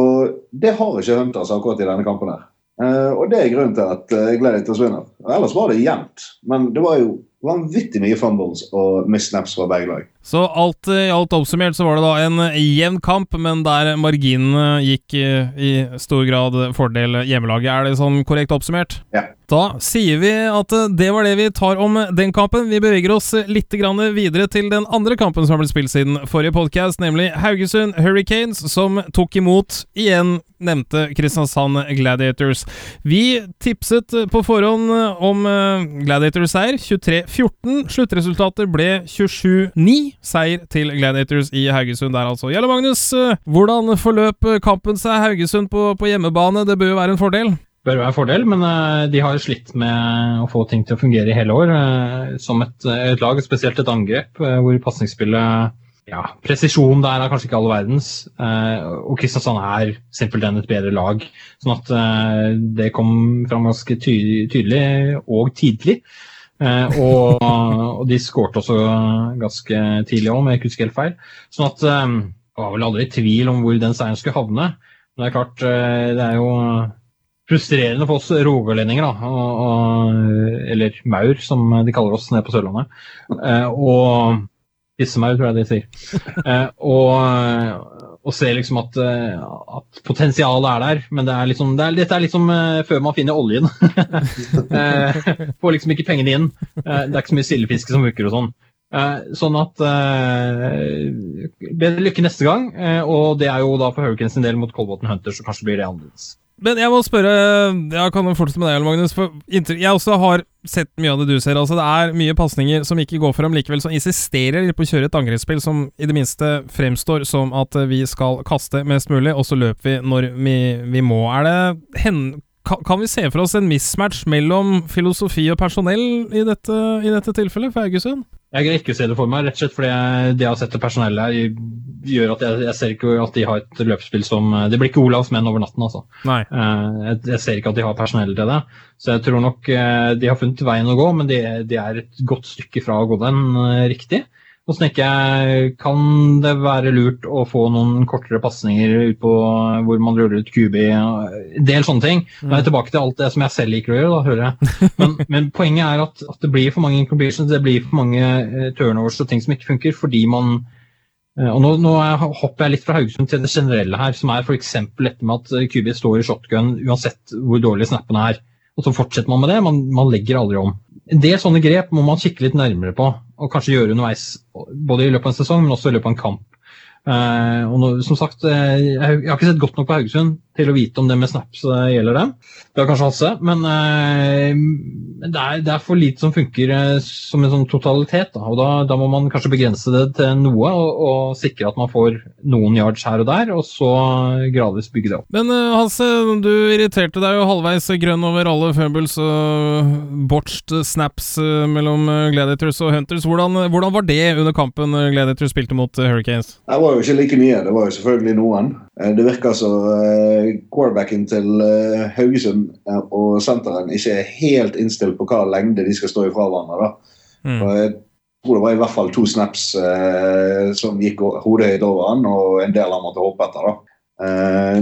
Og det har ikke Hunters akkurat i denne kampen. her. Uh, og det er grunnen til at jeg uh, å vinner. Ellers var det jevnt, men det var jo vanvittig mye fumbles og misnaps fra begge lag. Så alt i alt oppsummert så var det da en jevn kamp, men der marginene gikk i stor grad fordel hjemmelaget. Er det sånn korrekt oppsummert? Ja. Da sier vi at det var det vi tar om den kampen. Vi beveger oss litt videre til den andre kampen som har blitt spilt siden forrige podkast, nemlig Haugesund Hurricanes, som tok imot igjen nevnte Kristiansand Gladiators. Vi tipset på forhånd om Gladiators seier, 23-14. Sluttresultatet ble 27-9. Seier til Gladiators i Haugesund der, altså. Gjelle Magnus, hvordan forløp kampen seg Haugesund på, på hjemmebane? Det bør jo være en fordel? Bør være en fordel, men uh, de har slitt med å få ting til å fungere i hele år. Uh, som et, et, lag, spesielt et angrep, hvor pasningsspillet ja, Presisjon der er kanskje ikke all verdens. og Kristiansand er simpelthen et bedre lag. Sånn at det kom fram ganske ty tydelig og tidlig. Og, og, de skårte også ganske tidlig òg, med jeg feil. Sånn at det var vel aldri tvil om hvor den seieren skulle havne. Men det er klart, det er jo frustrerende for oss rogalendinger, da, og, og, eller maur, som de kaller oss nede på Sørlandet. Eh, og pissemaur, tror jeg de sier. Eh, og, og se liksom at, eh, at, potensialet er der, men det er liksom, det er, dette er liksom før man finner oljen. <laughs> får liksom ikke pengene inn. Det er ikke så mye sildefiske som funker og sånn. sånn at Bedre lykke neste gang, og det er jo da for Hurricanes en del mot Colbotn Hunters, så kanskje blir det annerledes. Men jeg må spørre Jeg kan fortsette med deg, Magnus. For jeg også har sett mye av det du ser. Altså Det er mye pasninger som ikke går fram. Likevel så insisterer på å kjøre et angrepsspill som i det minste fremstår som at vi skal kaste mest mulig, og så løper vi når vi, vi må. Er det hen, kan, kan, vi se for oss en mismatch mellom filosofi og personell i dette, i dette tilfellet for Haugesund? Jeg greier ikke å se det for meg, rett og slett fordi jeg, det jeg har sett til personellet her, gjør at jeg, jeg, ser ikke at de har et løpsspill som Det blir ikke Olavs menn over natten, altså. Nei. Eh, jeg, jeg, ser ikke at de har personell til det. Så jeg tror nok eh, de har funnet veien å gå, men de, de er et godt stykke fra å gå den eh, riktig. Og så jeg, kan det være lurt å få noen kortere pasninger ut på hvor man ruller ut QB, en del sånne ting. Nå er jeg tilbake til alt det som jeg selv liker å gjøre, da, hører jeg. Men, <laughs> men poenget er at, at, det blir for mange incompletions, det blir for mange uh, turnovers og ting som ikke funker, fordi man uh, og nå, nå, hopper jeg litt fra Haugesund til det generelle her, som er f.eks. dette med at QB står i shotgun uansett hvor dårlig snappene er. Og så fortsetter man med det. Man, man legger aldri om. En del sånne grep må man kikke litt nærmere på og kanskje gjøre underveis, både i løpet av en sesong, men også i løpet av en kamp. Uh, og nå, som sagt, uh, jeg, har ikke sett godt nok på Haugesund til å vite om det med snaps uh, gjelder dem. Det har kanskje Hasse, men det er, det, er, for lite som funker som en sånn totalitet. Da. og da, da, må man kanskje begrense det til noe og, og, sikre at man får noen yards her og der, og så gradvis bygge det opp. Men Hasse, du irriterte deg jo halvveis grønn over alle Fumbles og botched snaps mellom Gladiators og Hunters. Hvordan, hvordan var det under kampen Gladiators spilte mot Hurricanes? Det var var jo ikke like mye. Det var jo selvfølgelig noen. Eh, det virker som uh, quarterbacken til uh, Haugesund og senteren ikke er helt innstilt på hva lengde de skal stå ifra hverandre. Mm. Jeg tror det var i hvert fall to snaps eh, som gikk hodehøyt over han, og en del han måtte hoppe etter. da.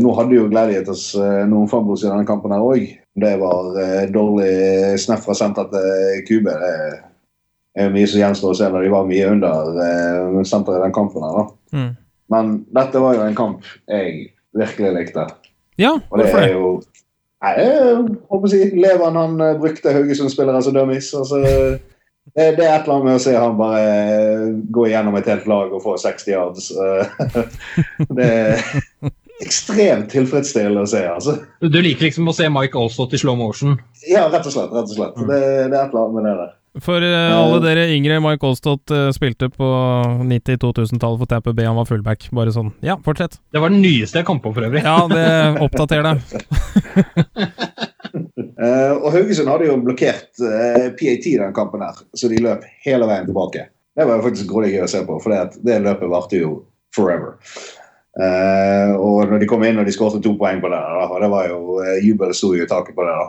nå hadde jo Gladiators noen fambos i denne kampen her òg. Det var dårlig snap fra senter til kube. Det er mye som gjenstår å se når de var mye under eh, senteret i den kampen. her da. Mm. Men dette var jo en kamp jeg virkelig likte. Ja, Og det er jo jeg håper å si Levan han eh, brukte Haugesund-spillere som dummies. Altså, det, det er et eller annet med å se han bare eh, gå igjennom et helt lag og få 60 yards. Eh, <laughs> Det er ekstremt tilfredsstillende å se. altså. Du liker liksom å se Mike Alstott i slow motion. Ja, rett og slett. rett og slett. Det, det er et eller annet med det der. For uh, alle dere yngre, Mike Olstott uh, spilte på 90-2000-tallet for Tamper Bay. Han var fullback. Bare sånn. Ja, fortsett. Det var den nyeste jeg kom på, for øvrig. Ja, det oppdater deg. <laughs> uh, og Haugesund hadde jo blokkert eh, PAT i den kampen her, så de løp hele veien tilbake. Det var jo faktisk grådig gøy å se på, for det, det løpet varte jo forever. Eh, og når de kom inn og de skåret to poeng på det, da, og det var jo uh, jubel sto jo i taket på det. da.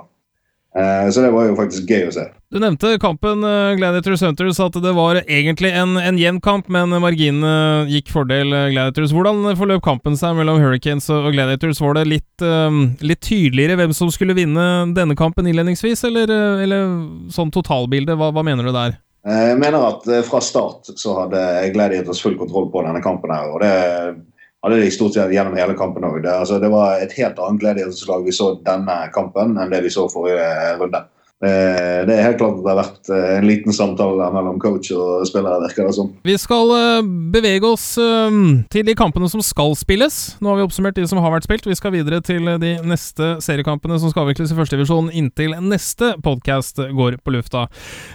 Eh, så det var jo faktisk gøy å se. Du nevnte kampen uh, Gladiators Hunters, at det var egentlig en, en jevn kamp, men marginene gikk fordel eh, Gladiators. Hvordan forløp kampen seg mellom Hurricanes og Gladiators? Var det litt, eh, litt tydeligere hvem som skulle vinne denne kampen innledningsvis, eller, eh, eller sånn totalbilde? Hva, hva mener du der? Eh, Jeg mener at eh, fra start så hadde Gladiators full kontroll på denne kampen. her, og det hadde de stort sett gjennom hele kampen òg. Det, altså, det var et helt annet Gladiators-lag vi så denne kampen enn det vi så forrige runde. Eh, Det er helt klart at det har vært eh, en liten samtale mellom coach og spillere. virker det som. Vi skal eh, bevege oss til de kampene som skal spilles. Nå har vi oppsummert de som har vært spilt. Vi skal videre til de neste seriekampene som skal avvikles i førstedivisjon inntil neste podkast går på lufta.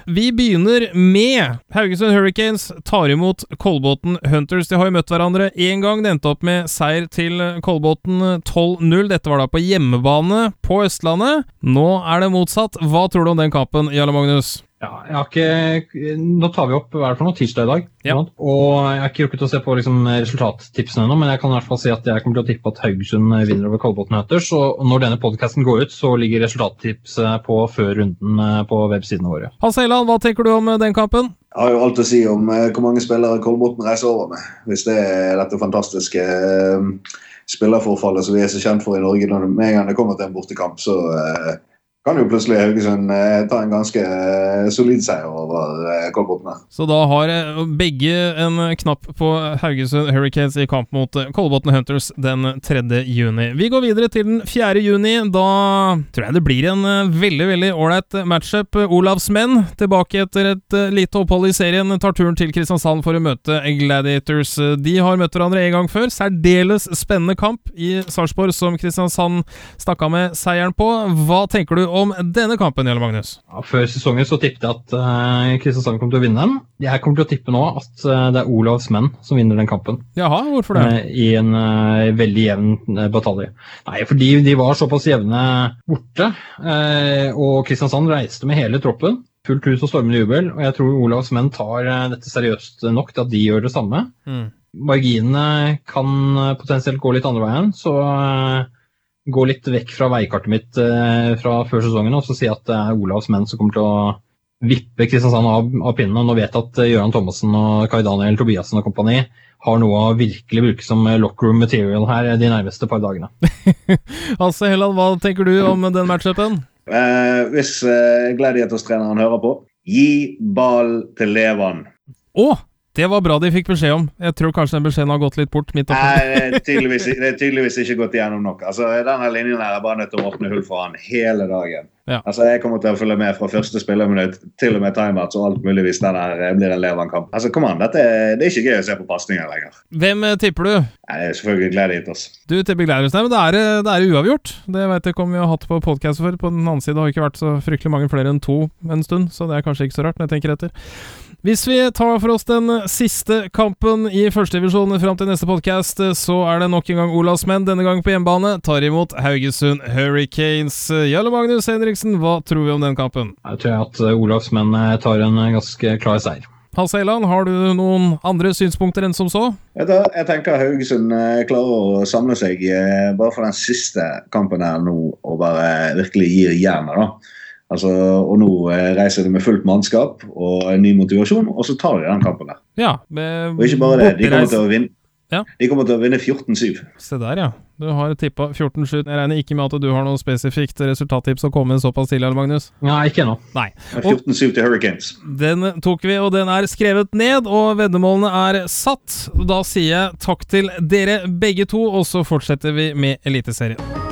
Vi begynner med Haugesund Hurricanes tar imot Kolbotn Hunters. De har jo møtt hverandre én gang. Det endte opp med seier til Kolbotn 12-0. Dette var da på hjemmebane på Østlandet. Nå er det motsatt. Hva tror du om den kampen, Jarle Magnus? Ja, jeg har ikke, nå tar vi opp hva er det for noe, tirsdag i dag. Ja. Og jeg har ikke rukket å se på liksom, resultattipsene ennå, men jeg kan i hvert fall si at jeg kommer til å tippe at Haugesund vinner over Kolbotn Hunters. Og når denne podkasten går ut, så ligger resultattipset på før runden eh, på websidene våre. Hans Eiland, hva tenker du om eh, den kampen? Jeg har jo alt å si om eh, hvor mange spillere Kolbotn reiser over med. Hvis det er dette fantastiske spillerforfallet som vi er så kjent for i Norge. Når det, med en gang det kommer til en bortekamp, så kan jo plutselig Haugesund eh, ta en ganske eh, solid seier over eh, Kolbotn. Så da har begge en knapp på Haugesund Hurricanes i kamp mot Kolbotn Hunters den 3. juni. Vi går videre til den 4. juni. Da tror jeg det blir en veldig veldig ålreit matchup. Olavs menn tilbake etter et lite opphold i serien tar turen til Kristiansand for å møte Gladiators. De har møtt hverandre en gang før. Særdeles spennende kamp i Sarpsborg som Kristiansand stakk av med seieren på. Hva tenker du om denne kampen, Jarle Magnus? Ja, før sesongen så tippet jeg at uh, Kristiansand kom til å vinne den. Jeg kommer til å tippe nå at uh, det er Olavs menn som vinner den kampen. Jaha, hvorfor det? Uh, I en veldig jevn batalje. Nei, fordi de var såpass jevne borte. og Kristiansand reiste med hele troppen. Fullt hus og stormende jubel. Og jeg tror Olavs menn tar dette seriøst nok til at de gjør det samme. Mm. Marginene kan potensielt gå litt andre veien, så gå litt vekk fra veikartet mitt eh, fra før sesongen og så si at det er Olavs menn som kommer til å vippe Kristiansand av, av pinnen. Og nå vet jeg at eh, Gøran Thomassen og Kai Daniel Tobiassen og kompani har noe å virkelig bruke som eh, lockroom material her de nærmeste par dagene. <laughs> Hasse Helland, hva tenker du om den matchupen? Eh, hvis eh, Gladiators-treneren hører på, gi ball til Levan. Å! Det var bra de fikk beskjed om. Jeg tror kanskje den beskjeden har gått litt bort. midt. Nei, det er, tydeligvis, det er tydeligvis ikke gått igjennom nok. Altså, Denne linjen her er bare nødt til å åpne hull for han hele dagen. Ja. Altså, Jeg kommer til å følge med fra første spillerminutt til og med timeouts og alt mulig hvis den her blir en levende kamp. Altså, kom an, dette er, Det er ikke gøy å se på pasninger lenger. Hvem eh, tipper du? Nei, det er selvfølgelig Gladiators. Du tipper Gladiators. Nei, men det er, eh, det er uavgjort. Det vet jeg ikke om vi har hatt på podkast før. På den annen side har det ikke vært så fryktelig mange flere enn to en stund, så det er kanskje ikke så rart, når jeg tenker etter. Hvis vi tar for oss den siste kampen i førstedivisjon fram til neste podkast, så er det nok en gang Olavs menn, denne gang på hjemmebane, tar imot Haugesund Hurricanes. Jarle Magnus Henriksen, hva tror vi om den kampen? Jeg tror at eh, Olavs menn eh, tar en eh, ganske klar seier. Hans Eiland, har du noen andre synspunkter enn som så? Jeg tenker Haugesund klarer å samle seg bare for den siste kampen her nå og bare virkelig gir jernet. da. Altså, og nå eh, reiser de med fullt mannskap og en ny motivasjon, og så tar de den kampen der. Ja, med Og ikke bare det, de kommer til å vinne. Ja. De kommer til å vinne 14-7. Se der, ja. Du har tippa 14-7. Jeg regner ikke med at du har noe spesifikt resultattips å komme med såpass tidlig, Magnus? Nei, ikke ennå. Nei. 14-7 til Hurricanes. Den tok vi, og den er skrevet ned, og veddemålene er satt. Da sier jeg takk til dere begge to, og så fortsetter vi med Eliteserien.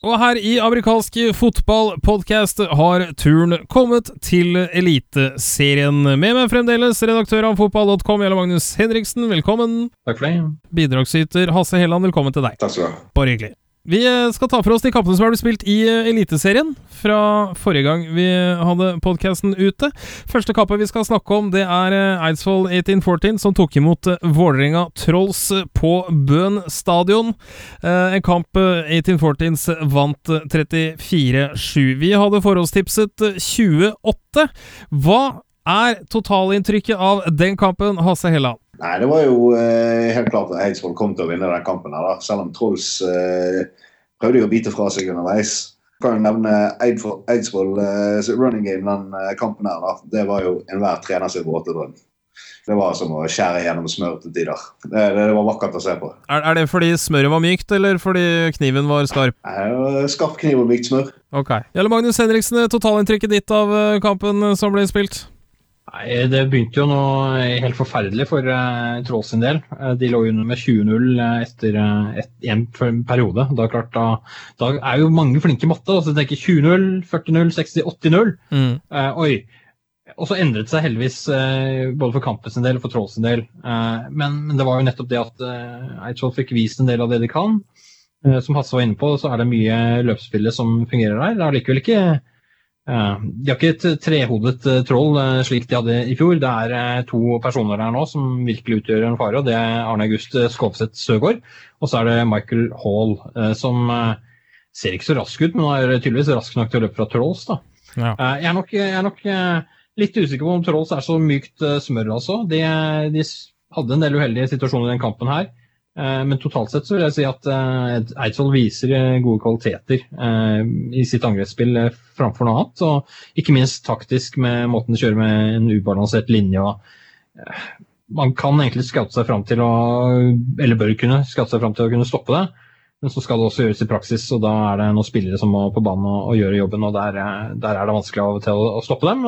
Og her i amerikansk fotballpodkast har turen kommet til Eliteserien. Med meg fremdeles redaktør av fotball.com, Jarle Magnus Henriksen, velkommen. Takk for det. Bidragsyter Hasse Helland, velkommen til deg. Takk skal du ha. Bare hyggelig. Vi eh, skal ta for oss de kampene som er blitt spilt i eh, Eliteserien fra forrige gang vi hadde podkasten ute. Første kampet vi skal snakke om, det er eh, Eidsvoll 1814 som tok imot Vålerenga Trolls på Bøen stadion. En kamp 1814s vant 34-7. Vi hadde forhåndstipset 28. Hva er totalinntrykket av den kampen, Hasse Helland? Nei, det var jo eh, helt klart at Eidsvoll kom til å vinne den kampen. her da. Selv om Trolls eh, prøvde å bite fra seg underveis. Kan jo nevne Eidsvoll eh, running game den eh, kampen her. da. Det var jo enhver trener sin våte drøm. Det var som å skjære gjennom smør til tider. Det, det, var vakkert å se på. Er, er det fordi smøret var mykt, eller fordi kniven var skarp? Nei, Skarp kniv og mykt smør. Ok. Jarle Magnus Henriksen, totalinntrykket ditt av eh, kampen eh, som ble spilt? Nei, Det begynte jo noe helt forferdelig for uh, Troll sin del. Uh, de lå under med 20-0 eh, etter uh, et, en per- periode. Da, klart, da, da er jo mange flinke i matte. Så tenker 20-0, 40-0, 60, 80-0. Mm. Uh, oi. Og så endret det seg heldigvis eh, både for Kampen del og for Trolls sin del. Eh, men, men det var jo nettopp det at Eidsvoll fikk vist en del av det de kan. Eh, som Hasse var inne på, så er det mye løpsspillet som fungerer der. Det er likevel ikke eh, De har ikke et trehodet eh, troll eh, slik de hadde i fjor. Det er eh, to personer der nå som virkelig utgjør en fare. og Det er Arne August eh, Skovseth Søgaard og så er det Michael Hall, eh, som eh, ser ikke så rask ut, men er tydeligvis rask nok til å løpe fra Trolls. da. Ja. Eh, Jeg er nok, jeg er nok eh, litt usikker på om Trolls er så mykt eh, smør, altså. De, de hadde en del uheldige situasjoner i den kampen her. Eh, Men totalt sett så vil jeg si at eh, Eidsvoll viser eh, gode kvaliteter i sitt angrepsspill framfor noe annet. Og ikke minst taktisk med måten de kjører med en ubalansert linje. Man kan egentlig skaute seg fram til å Eller bør kunne skaute seg fram til å kunne stoppe det. Men så skal det også gjøres i praksis, og da er det noen spillere som må på banen og, og gjøre jobben. og der, eh, der er det vanskelig av og til å, å stoppe dem.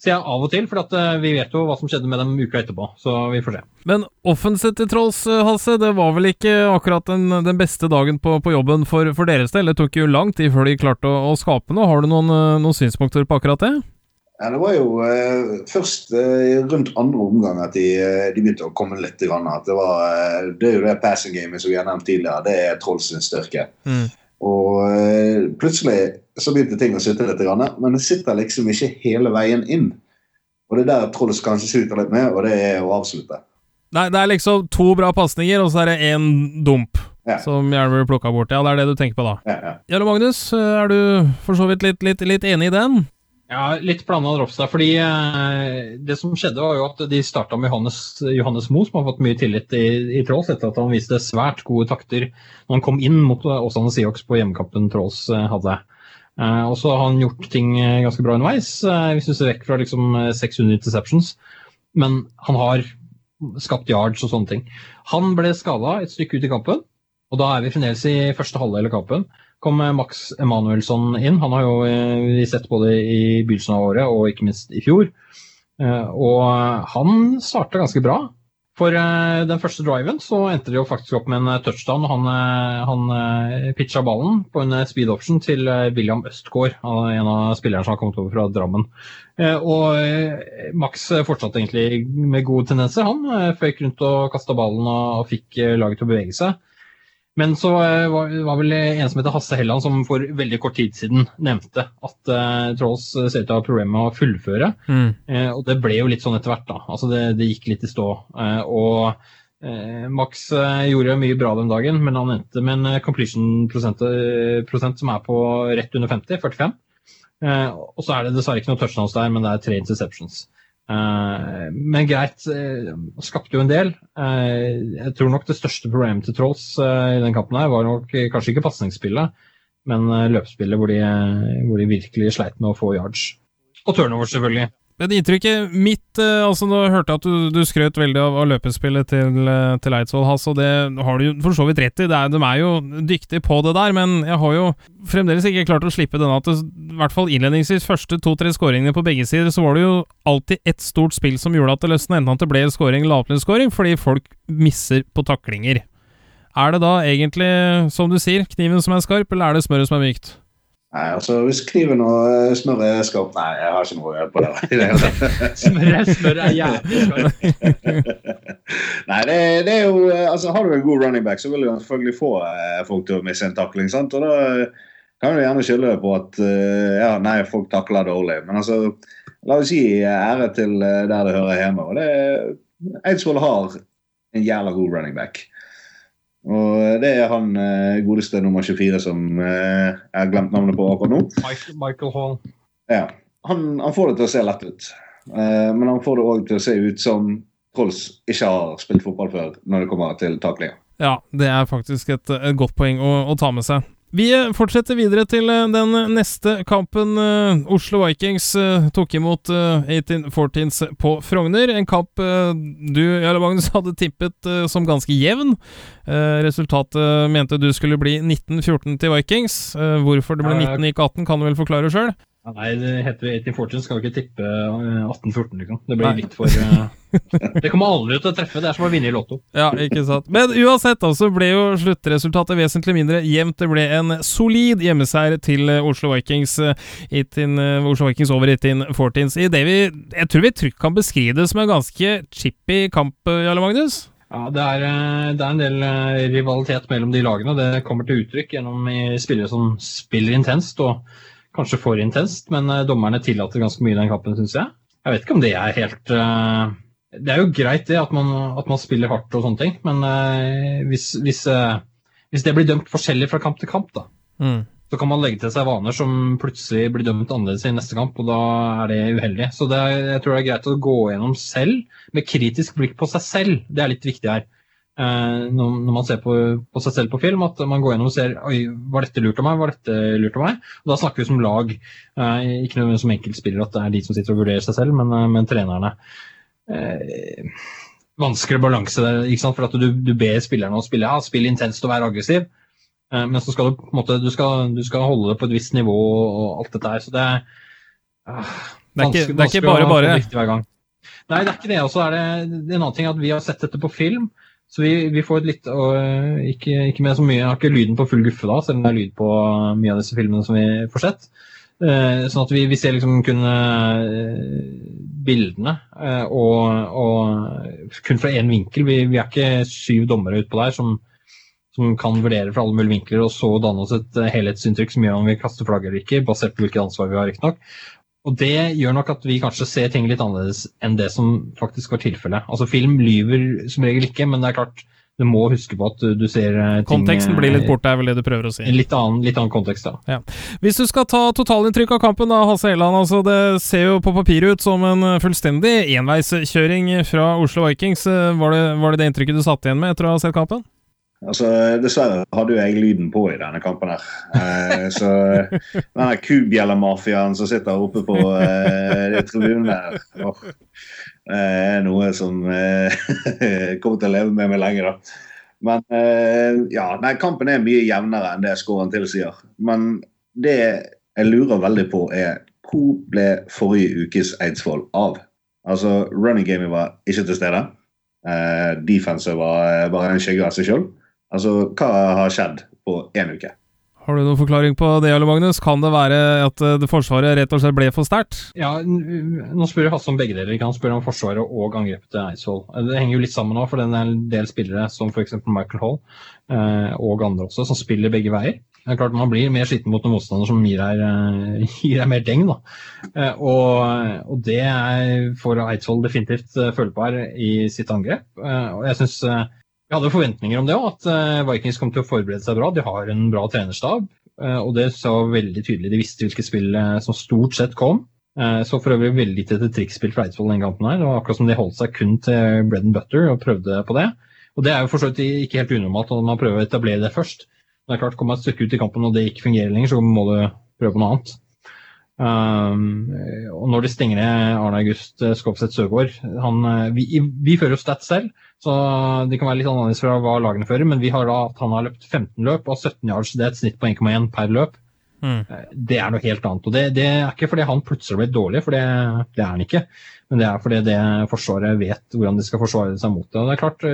Sier jeg av og til, for at, eh, vi vet jo hva som skjedde med dem uka etterpå. Så vi får se. Men offensivt til tross, Halse, det var vel ikke akkurat den, den beste dagen på, på jobben for, for deres del? Det tok jo lang tid før de klarte å, å skape noe. Har du noen, eh, noen synspunkter på akkurat det? Ja, det var jo eh, først eh, rundt andre omgang at de, eh, de begynte å komme litt. Grann, at det, var, eh, det er jo det passing gamet som vi har nevnt tidligere. Det er Trolls styrke. Mm. Og eh, plutselig så begynte ting å sitte litt, grann, men det sitter liksom ikke hele veien inn. Og det er der Trolls kanskje sliter litt med, og det er å avslutte. Nei, det er liksom to bra pasninger, og så er det én dump. Ja. Som gjerne blir plukka bort. Ja, det er det du tenker på da. Ja, ja. Jarle Magnus, eh, er du for så vidt litt, litt, litt enig i den? Ja, litt blanda drops der. fordi eh, Det som skjedde, var jo at de starta med Johannes, Johannes Moe, som har fått mye tillit i, i Trolls etter at han viste svært gode takter når han kom inn mot eh, Åsane Seahawks på hjemmekampen Trolls eh, hadde. Og så har han gjort ting ganske bra underveis, hvis du ser vekk fra liksom eh, 600 interceptions. Men han har skapt yards og sånne ting. Han ble skada et stykke ut i kampen, og da er vi fremdeles i første halvdel av kampen kom eh, Max Emanuelsson inn. Han har jo eh, vi sett både i begynnelsen av året og ikke minst i fjor. Eh, Og han starta ganske bra. For den første driven så endte det jo faktisk opp med en touchdown. Han, han pitcha ballen på en speed option til William Østgaard, en av spillerne som har kommet over fra Drammen. Og Max fortsatte egentlig med gode tendenser. Han føyk rundt og kasta ballen og fikk laget til å bevege seg. Men så eh, var, vel en som heter Hasse Helland som for veldig kort tid siden nevnte at uh, Trolls eh, ser ut til å ha problemer med å fullføre. Mm. Uh, og det ble jo litt sånn etter hvert, da. Altså det, det gikk litt i stå. Uh, og Max gjorde mye bra den dagen, men han endte med en eh, completion prosent, eh, prosent som er på rett under 50, 45. Eh, og så er det dessverre ikke noe touchdowns der, men det er tre interceptions. Men greit, skapte jo en del. jeg tror nok det største problemet til Trolls i den kampen her var nok kanskje ikke pasningsspillet, men løpespillet hvor de, hvor de virkelig sleit med å få yards. Og turnover, selvfølgelig. Men inntrykket mitt eh, altså Nå hørte jeg at du, du skrøt veldig av, av løpespillet til, eh, til Eidsvoll, Hass, og det har du for så vidt rett i. Er, de er jo dyktige på det der, men jeg har jo fremdeles ikke klart å slippe denne at det, i hvert fall innledningsvis første to-tre skåringene på begge sider, så var det jo alltid ett stort spill som gjorde at det løsna, enten at det ble skåring eller lavtlønnsscoring, fordi folk misser på taklinger. Er det da egentlig, som du sier, kniven som er skarp, eller er det smøret som er mykt? Nei, altså Hvis kniven og eh, smøret er skarpt Nei, jeg har ikke noe å gjøre på det. <laughs> smøret, er jævlig skarpt. <laughs> Nei, det, det, er jo eh, altså Har du en god running back, så vil du selvfølgelig få eh, folk til å miste en takling. sant? Og da kan du gjerne skylde på at ja, nei, folk takler dårlig. Men altså, la oss gi ære til der det hører hjemme. og det Eidsvoll har en jævla god running back. Og det er han eh, godeste nummer 24 som eh, jeg har glemt navnet på akkurat nå. Michael, Michael Hall. Ja. Han, han, får det til å se lett ut. Eh, men han får det òg til å se ut som Trolls ikke har spilt fotball før når det kommer til taklinga. Ja, det er faktisk et, et godt poeng å, å ta med seg. Vi fortsetter videre til eh, den neste kampen. Eh, Oslo Vikings eh, tok imot 1814s på Frogner. En kamp du, Jarle Magnus, <laughs> hadde tippet som ganske jevn. Resultatet mente du skulle bli 19-14 til Vikings. Hvorfor det ble 19 ikke 18, kan du vel forklare sjøl? Nei, det heter 18 Fortune, skal vi ikke tippe 1814, eh, liksom. Det blir litt for <laughs> uh, Det kommer aldri til å treffe, det er som å vinne i Lotto. Ja, ikke sant. Men uansett, altså, ble jo sluttresultatet vesentlig mindre jevnt. Det ble en solid hjemmeseier til eh, Oslo Vikings, in, Oslo Vikings over 1814s. I det vi Jeg tror vi trygt kan beskrive det som en ganske chippy kamp, Jarle Magnus? Ja, det er, det er, en del rivalitet mellom de lagene. Det kommer til uttrykk gjennom spillere som spiller intenst. og Kanskje for intenst, men eh, dommerne tillater ganske mye i den kampen, syns jeg. Jeg vet ikke om det er helt uh, Det er jo greit det at man, at man, spiller hardt og sånne ting, men uh, hvis, hvis, hvis, det blir dømt forskjellig fra kamp til kamp, da, mm. så kan man legge til seg vaner som plutselig blir dømt annerledes i neste kamp, og da er det uheldig. Så det er, jeg tror det er greit å gå gjennom selv, med kritisk blikk på seg selv. Det er litt viktig her. Eh, når, man ser på, på, seg selv på film, at man går gjennom og ser oi, var dette lurt av meg, var dette lurt av meg? Og Da snakker vi som lag, eh, ikke nødvendigvis som enkeltspillere, at det er de som sitter og vurderer seg selv, men, eh, men trenerne. Eh, vanskelig balanse der, ikke sant? for at du, du ber spillerne å spille ja, spill intenst og være aggressiv. Eh, men så skal du på en måte, du skal, du skal, holde det på et visst nivå og alt dette her. Så det er, uh, det, er ikke, det er ikke bare bare. Nei, det er ikke det. Og så er det, en annen ting at vi har sett dette på film. Så vi, vi får et litt og, ikke, ikke, med så mye, Jeg har ikke lyden på full guffe da, selv om det er lyd på mye av disse filmene som vi får sett. Eh, sånn at vi, vi ser liksom kun eh, bildene, eh, og, og, kun fra én vinkel. Vi, vi, er ikke syv dommere utpå der som, som, kan vurdere fra alle mulige vinkler og så danne oss et eh, helhetsinntrykk som gjør om vi kaster flagg eller ikke, basert på hvilket ansvar vi har, riktignok. Og det gjør nok at vi kanskje ser ting litt annerledes enn det som faktisk var tilfellet. Altså Film lyver som regel ikke, men det er klart du må huske på at du ser eh, ting Konteksten blir litt borte, er vel det du prøver å si? Litt annen, litt annen kontekst, da. Ja. Hvis du skal ta totalinntrykk av kampen, da, Hasse Helland. Altså, det ser jo på papiret ut som en fullstendig enveiskjøring fra Oslo Vikings. Var det, var det det inntrykket du satt igjen med etter å ha sett kampen? Altså, Dessverre hadde jo jeg lyden på i denne kampen. her. Eh, så denne kubjellemafiaen som sitter oppe på eh, tribunen der, oh, er noe som eh, <laughs> kommer til å leve med meg lenge. da. Men eh, ja, nei, kampen er mye jevnere enn det scoren tilsier. Men det jeg lurer veldig på, er hvor ble forrige ukes Eidsvoll av? Altså, Running gamet var ikke til stede. Uh, defensive var bare en skygge av seg sjøl. Altså, hva har skjedd på én uke? Har du noen forklaring på det, Jarle Magnus? Kan det være at eh, det Forsvaret rett og slett ble for sterkt? Ja, nå spør Hasse om begge deler. Han spør om Forsvaret og angrepet til Eidsvoll. Det henger jo litt sammen nå, for det er en del spillere, som f.eks. Michael Hall, eh, og andre også, som spiller begge veier. Det er klart Man blir mer sliten mot en motstander som gir deg, eh, <laughs> gir deg mer deng. da. Og, og det er for Eidsvoll definitivt følbar i sitt angrep. Og jeg synes vi hadde forventninger om det òg, at eh, Vikings kom til å forberede seg bra. De har en bra trenerstab, eh, og det så veldig tydelig. De visste hvilke spill eh, som stort sett kom. Så for øvrig veldig lite til trikkspill fra Eidsvoll den kampen her. Det var akkurat som de holdt seg kun til bread and butter og prøvde på det. Og det er jo for så vidt ikke helt unormalt når man prøver å etablere det først. Men Det er klart, Kommer man et stykke ut i kampen og det ikke fungerer lenger, så må du prøve på noe annet. Um, og når de stenger ned Arne August Skovseth Søgaard han, vi, vi, fører jo stats selv, så det kan være litt annerledes fra hva lagene fører. Men vi har da at han har løpt 15 løp og 17 yards. Det er et snitt på 1,1 per løp. Mm. Det er noe helt annet. og det, det, er ikke fordi han plutselig ble dårlig, for det, det, er han ikke. Men det er fordi det Forsvaret vet hvordan de skal forsvare seg mot det. og det er klart,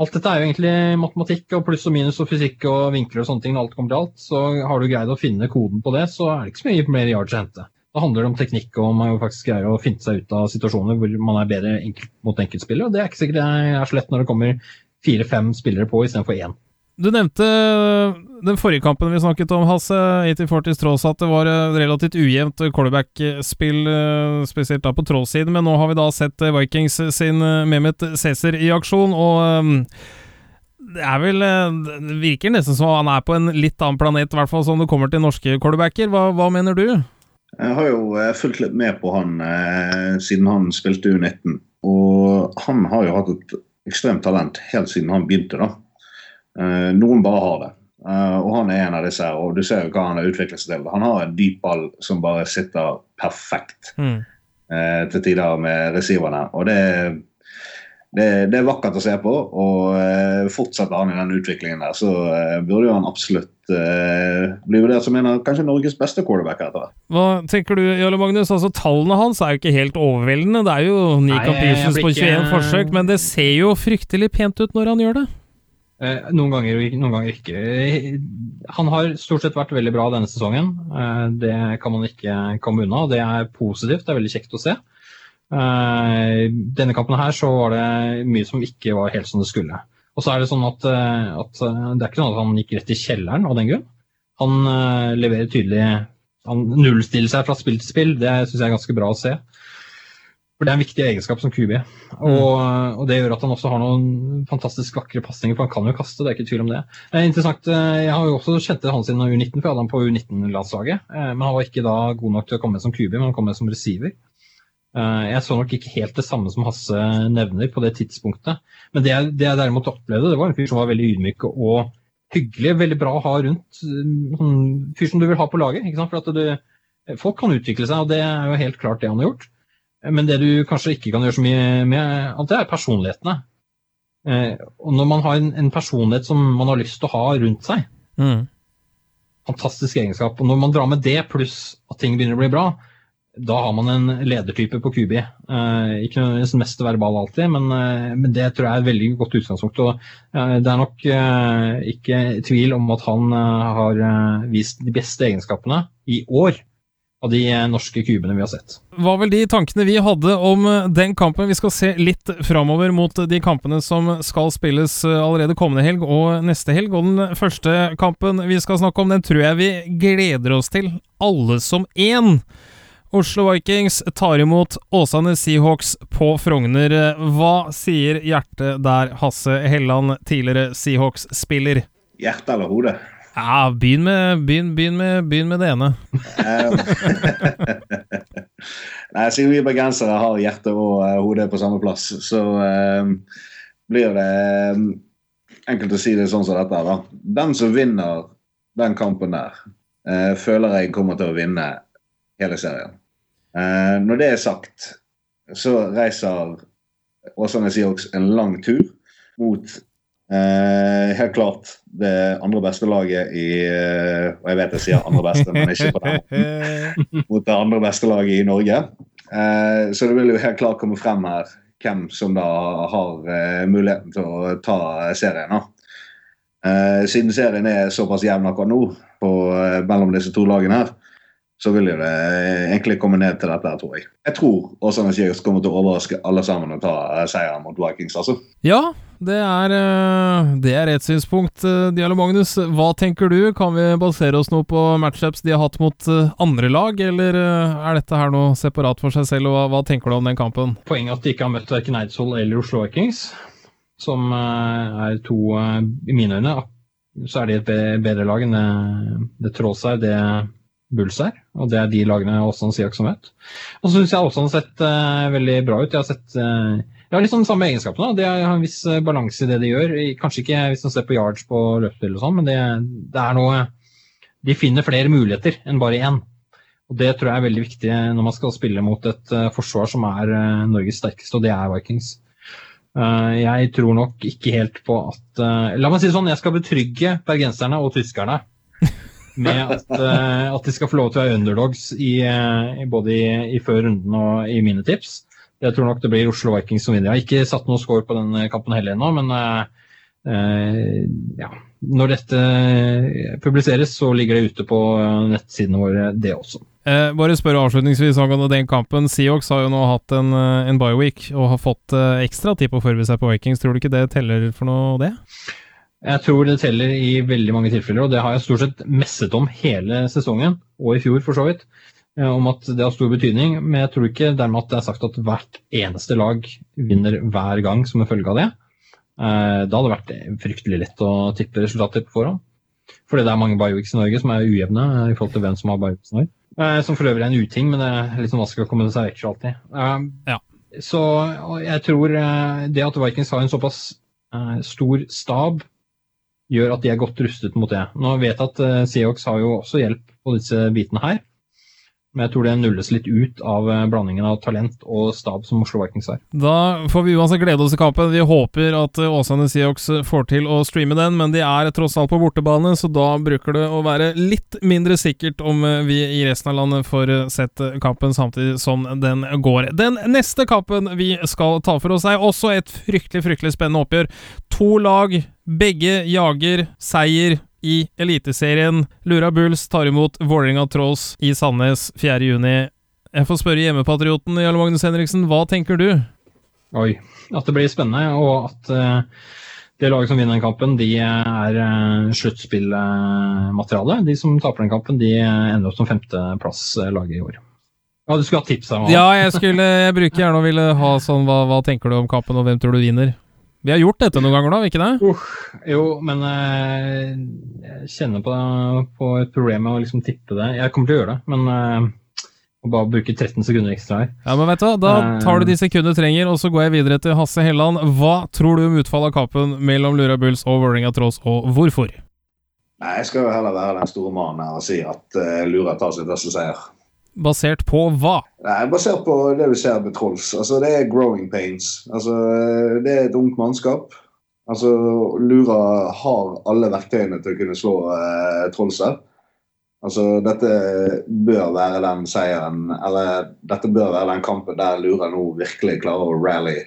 Alt dette er jo egentlig matematikk og pluss og minus og fysikk og vinkler og sånne ting. når alt kommer til alt, Så har du greid å finne koden på det, så er det ikke så mye mer yards å hente. Da handler det om teknikk og om man faktisk greier å finne seg ut av situasjoner hvor man er bedre enkelt mot enkeltspillere. og Det er ikke sikkert det er så lett når det kommer fire-fem spillere på istedenfor én. Du nevnte øh, den forrige kampen vi snakket om, Hasse. 8040s tross at det var øh, relativt ujevnt quarterback-spill, øh, spesielt da på trollsiden, men nå har vi da sett Vikings sin Mehmet Cæsar i aksjon, og det er vel Det virker nesten som han er på en litt annen planet, i hvert fall som det kommer til norske callbacker. Hva, hva mener du? Jeg har jo fulgt litt med på han siden han spilte U19. Og han har jo hatt et ekstremt talent helt siden han begynte. da. Uh, noen bare har det. Uh, og han er en av disse her, og du ser jo hva han har utviklet seg til. Han har en dyp ball som bare sitter perfekt mm. uh, til tider med receiverne. Og det, det, det, er vakkert å se på. Og fortsetter han i den utviklingen der, så burde jo han absolutt bli vurdert som en av kanskje Norges beste quarterback etter hvert. Hva tenker du, Jarle Magnus? Altså, Tallene hans er jo ikke helt overveldende. Det er jo ni completions på 21 forsøk, men det ser jo fryktelig pent ut når han gjør det. Eh, noen ganger, noen ganger ikke. Han har stort sett vært veldig bra denne sesongen. Eh, det kan man ikke komme unna. og Det er positivt. Det er veldig kjekt å se. Eh, denne kampen her så var det mye som ikke var helt som det skulle. Og så er det sånn at, at det er ikke sånn at han gikk rett i kjelleren av den grunn. Han leverer tydelig Han nullstiller seg fra spill til spill. Det syns jeg er ganske bra å se. For det er en viktig egenskap som QB. Og, mm. og, det gjør at han også har noen fantastisk vakre pasninger, for han kan jo kaste, det er ikke tvil om det. Det er interessant, eh, Jeg har jo også kjent han siden U19, for jeg hadde han på U19-landslaget. Eh, men han var ikke da god nok til å komme med som QB, men han kom med som receiver. Eh, jeg så nok ikke helt det samme som Hasse nevner på det tidspunktet. Men det jeg, det jeg derimot opplevde, det var en fyr som var veldig ydmyk og hyggelig. Veldig bra å ha rundt. Sånn fyr som du vil ha på laget. For at du, folk kan utvikle seg, og det er jo helt klart det han har gjort. Men det du kanskje ikke kan gjøre så mye med, det er personlighetene. Eh, og når man har en, en, personlighet som man har lyst til å ha rundt seg, mm. fantastisk egenskap. Og når man drar med det, pluss at ting begynner å bli bra, da har man en ledertype på QB. Eh, ikke nødvendigvis mest verbal alltid, men, eh, men, det tror jeg er et veldig godt utgangspunkt. Og eh, det er nok eh, ikke tvil om at han eh, har vist de beste egenskapene i år av de eh, norske kubene vi har sett. Var vel de tankene vi hadde om eh, den kampen. Vi skal se litt framover mot de kampene som skal spilles eh, allerede kommende helg og neste helg. Og den første kampen vi skal snakke om, den tror jeg vi gleder oss til, alle som én. Oslo Vikings tar imot Åsane Seahawks på Frogner. Hva sier hjertet der, Hasse Helland, tidligere Seahawks-spiller? Hjertet eller hode? Ja, begynn med, begynn, begynn med, begynn med det ene. <laughs> Nei, Siden vi bergensere har hjerte og uh, hode på samme plass, så uh, blir det um, enkelt å si det sånn som dette. da. Den som vinner den kampen der, uh, føler jeg kommer til å vinne hele serien. når det er sagt, så reiser Åsane Siox en lang tur mot Eh, helt klart det andre beste laget i eh, Og jeg vet jeg sier andre beste, men ikke på den Mot det andre beste laget i Norge. Eh, så det vil jo helt klart komme frem her hvem som da har eh, muligheten til å ta serien. Eh, siden serien er såpass jevn akkurat nå på, eh, mellom disse to lagene her, så vil jo det egentlig komme ned til dette, tror jeg. Jeg tror Åsane Seahawks kommer til å overraske alle sammen og ta seieren mot Vikings, altså. Ja, det er, eh, det er et synspunkt. Eh, Diallo Magnus, hva tenker du? Kan vi basere oss noe på matchups de har hatt mot eh, andre lag, eller er dette her noe separat for seg selv, og hva, hva tenker du om den kampen? Poenget at de ikke har møtt verken Eidsvoll eller Oslo Vikings, som er to, i mine øyne, så er de et bedre lag enn det, det Tråls er. Det Bulls er. Og det er de lagene Åsane Siak som vet. Og så syns jeg Åsane har sett uh, veldig bra ut. Jeg har sett uh, de har liksom samme egenskapene. De har en viss balanse i det de gjør. Kanskje ikke hvis man ser på yards på løpespill og sånn, men det, det, er noe De finner flere muligheter enn bare én. Og Det tror jeg er veldig viktig når man skal spille mot et uh, forsvar som er Norges sterkeste, og det er Vikings. Jeg tror nok ikke helt på at La meg si det sånn, jeg skal betrygge bergenserne og tyskerne med at, uh, at, de skal få lov til å være underdogs i, uh, både i, i, før runden og i mine tips. Jeg tror nok det blir Oslo Vikings som vinner. Jeg har ikke satt noe score på den kampen heller ennå, men uh, ja. Når dette publiseres, så ligger det ute på nettsidene våre, det også. Eh, bare spør avslutningsvis angående den kampen. Seahawks har jo nå hatt en, en week og har fått eh, ekstra tid på å forberede seg på Vikings. Tror du ikke det teller for noe, det? Jeg tror det teller i veldig mange tilfeller, og det har jeg stort sett messet om hele sesongen, og i fjor for så vidt, eh, om at det har stor betydning. Men jeg tror ikke dermed at det er sagt at hvert eneste lag vinner hver gang som en følge av det. Eh, da hadde det vært fryktelig lett å tippe resultater på forhånd. Fordi det er mange bioweeks i Norge som er ujevne eh, i forhold til hvem som har bioweeks i Norge. Som for øvrig er en uting, men det er litt sånn vanskelig å komme seg vekk fra alltid. Ja. Så jeg tror det at Vikings har en såpass stor stab gjør at de er godt rustet mot det. Nå vet jeg at Seox Seahawks har jo også hjelp på disse bitene her. Men jeg tror det nulles litt ut av eh, blandingen av talent og stab som Oslo Vikings er. Da får vi uansett glede oss til kampen. Vi håper at eh, Åsane Seahawks får til å streame den, men de er tross alt på bortebane, så da bruker det å være litt mindre sikkert om vi i resten av landet får sett kampen samtidig som den går. Den neste kampen vi skal ta for oss, er også et fryktelig, fryktelig spennende oppgjør. To lag begge jager seier i Eliteserien. Lura Bulls tar imot Vålerenga Trolls i Sandnes 4.6. Jeg får spørre hjemmepatrioten Jarle Magnus Henriksen, hva tenker du? Oi, at det blir spennende, og at uh, det laget som vinner den kampen, de er uh, sluttspillmateriale. De som taper den kampen, de ender opp som femteplasslaget i år. Ja, Du skulle ha tips her? Ja, jeg, skulle, jeg bruker gjerne å ville ha sånn hva, hva tenker du om kampen, og hvem tror du vinner? Vi har gjort dette noen ganger, da, ikke det? Uh, jo, men uh, jeg kjenner på, på, et problem med å liksom tippe det. Jeg kommer til å gjøre det, men uh, bare bruke 13 sekunder ekstra her. Ja, men vet du, Da tar du de sekundene du trenger, og så går jeg videre til Hasse Helland. Hva tror du om utfallet av kampen mellom Lura Bulls og Vålerenga Trolls, og hvorfor? Nei, Jeg skal jo heller være den store mannen her og si at uh, Lura tar sin første seier. Basert på hva? Nei, Basert på det vi ser med Trolls. Altså, det er growing pains. Altså, det er et ungt mannskap. Altså, Lura har alle verktøyene til å kunne slå eh, Trolls. Altså, dette bør være den seieren, eller dette bør være den kampen der Lura nå virkelig klarer å rally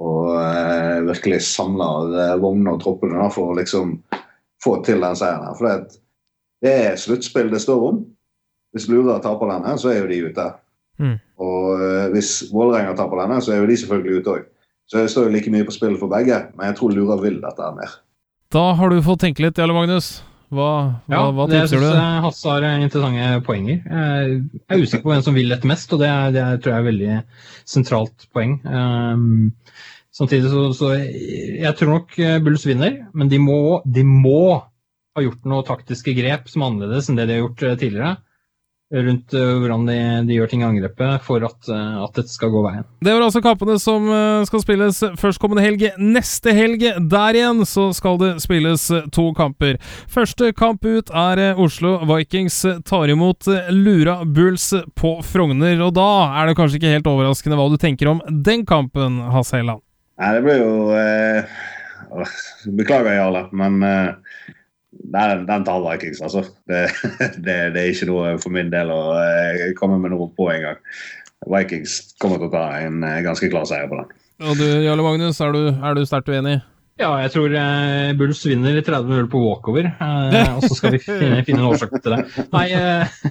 og eh, virkelig samler eh, vognene og troppene for å liksom få til den seieren her. For det er sluttspill det står om. Hvis Lura taper denne, så er jo de ute. Mm. Og uh, hvis Vålerenga taper denne, så er jo de selvfølgelig ute òg. Så det står jo like mye på spill for begge, men jeg tror Lura vil dette her mer. Da har du fått tenke litt, Jarle Magnus. Hva, hva, ja, hva tipser du? Jeg Hasse har interessante poenger. Jeg er usikker på hvem som vil dette mest, og det, er, det er, tror jeg er et veldig sentralt poeng. Um, samtidig så, så, Jeg tror nok Bulls vinner, men de må, de må ha gjort noen taktiske grep som er annerledes enn det de har gjort tidligere rundt uh, hvordan de, de, gjør ting i angrepet for at, uh, at, dette skal gå veien. Det var altså kampene som uh, skal spilles førstkommende helg. Neste helg, der igjen, så skal det spilles to kamper. Første kamp ut er Oslo Vikings tar imot Lura Bulls på Frogner. Og da er det kanskje ikke helt overraskende hva du tenker om den kampen, Hasse Helland? Nei, det blir jo Beklager, Jarle, men den, den tar Vikings, altså. Det, <laughs> det, det, er ikke noe for min del å uh, komme med noe på engang. Vikings kommer til å ta en uh, ganske klar seier på den. Og du, Jarle Magnus, er du, er du sterkt uenig? Ja, jeg tror eh, Bulls vinner 30-0 på walkover. Eh, og så skal vi finne, <laughs> finne en årsak til det. Nei,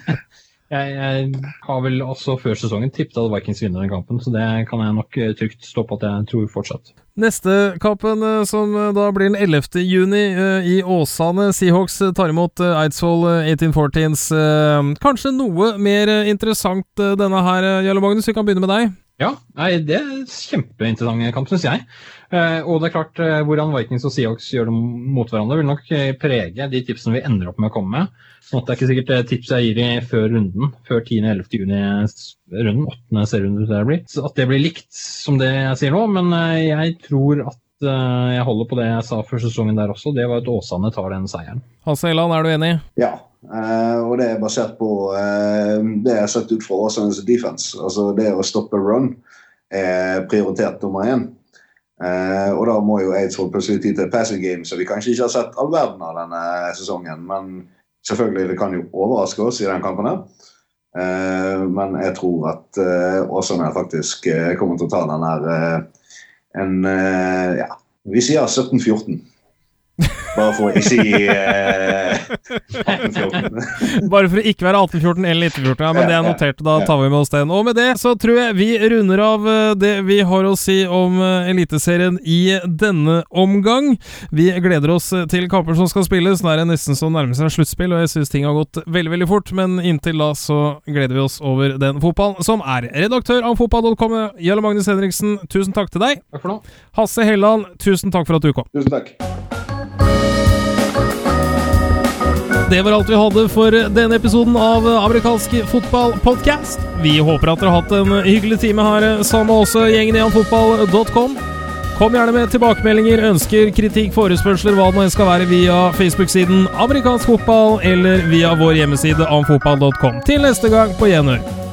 <laughs> jeg, jeg, har vel også før sesongen tippet at Vikings vinner den kampen, så det kan jeg nok eh, trygt stå på at jeg tror fortsatt. Neste kampen, eh, som eh, da blir den 11. juni i Åsane. Seahawks tar imot Eidsvoll 1814s. Kanskje noe mer interessant denne her, Jarle Magnus? Vi kan begynne med deg. Ja, nei, det er kjempeinteressant kamp, syns jeg. Eh, og det er klart, eh, hvordan Vikings og Seahawks gjør det mot hverandre, vil nok eh, prege de tipsene vi ender opp med å komme med. Sånn at det er ikke sikkert det tipset jeg gir i før runden, før 10.-11. juni-runden, 8. serierunde det blir, så at det blir likt som det jeg sier nå. Men eh, jeg tror at eh, jeg holder på det jeg sa før sesongen der også. Det var at Åsane tar den seieren. Hasse Eland, er du enig? Ja, eh, og det er basert på eh, det jeg har sett ut fra Åsanes defense. Altså det å stoppe run er prioritert nummer én. Eh, og da må jo Eidsvoll plutselig ty til passing game, så vi kanskje ikke har sett all verden av denne sesongen. Men selvfølgelig, det kan jo overraske oss i den kampen her. Men jeg tror at Åsane faktisk kommer til å ta den her en Ja, vi sier 17-14. Bare for å ikke si <laughs> eh, 18-14. Bare for å ikke være 1814 eller 1914, ja, men det er notert, da tar vi med oss den. Og med det så tror jeg vi runder av eh, det vi har å si om eh, Eliteserien i denne omgang. Vi gleder oss til kamper som skal spilles. Nå er det nesten så nærmer seg sluttspill, og jeg syns ting har gått veldig, veldig fort, men inntil da så gleder vi oss over den fotballen som er. Redaktør av fotball.com, Jarle Magnus Henriksen, tusen takk til deg. Takk for nå. Hasse Helland, tusen takk for at du kom. Tusen takk. Det var alt vi hadde for denne episoden av Amerikansk fotball-podcast. Vi håper at dere har hatt en hyggelig time her sammen med oss, gjengen i anfotball.com. Kom gjerne med tilbakemeldinger, ønsker, kritikk, forespørsler, hva det nå skal være, via Facebook-siden Amerikansk fotball eller via vår hjemmeside amfotball.com. Til neste gang, på gjenhør.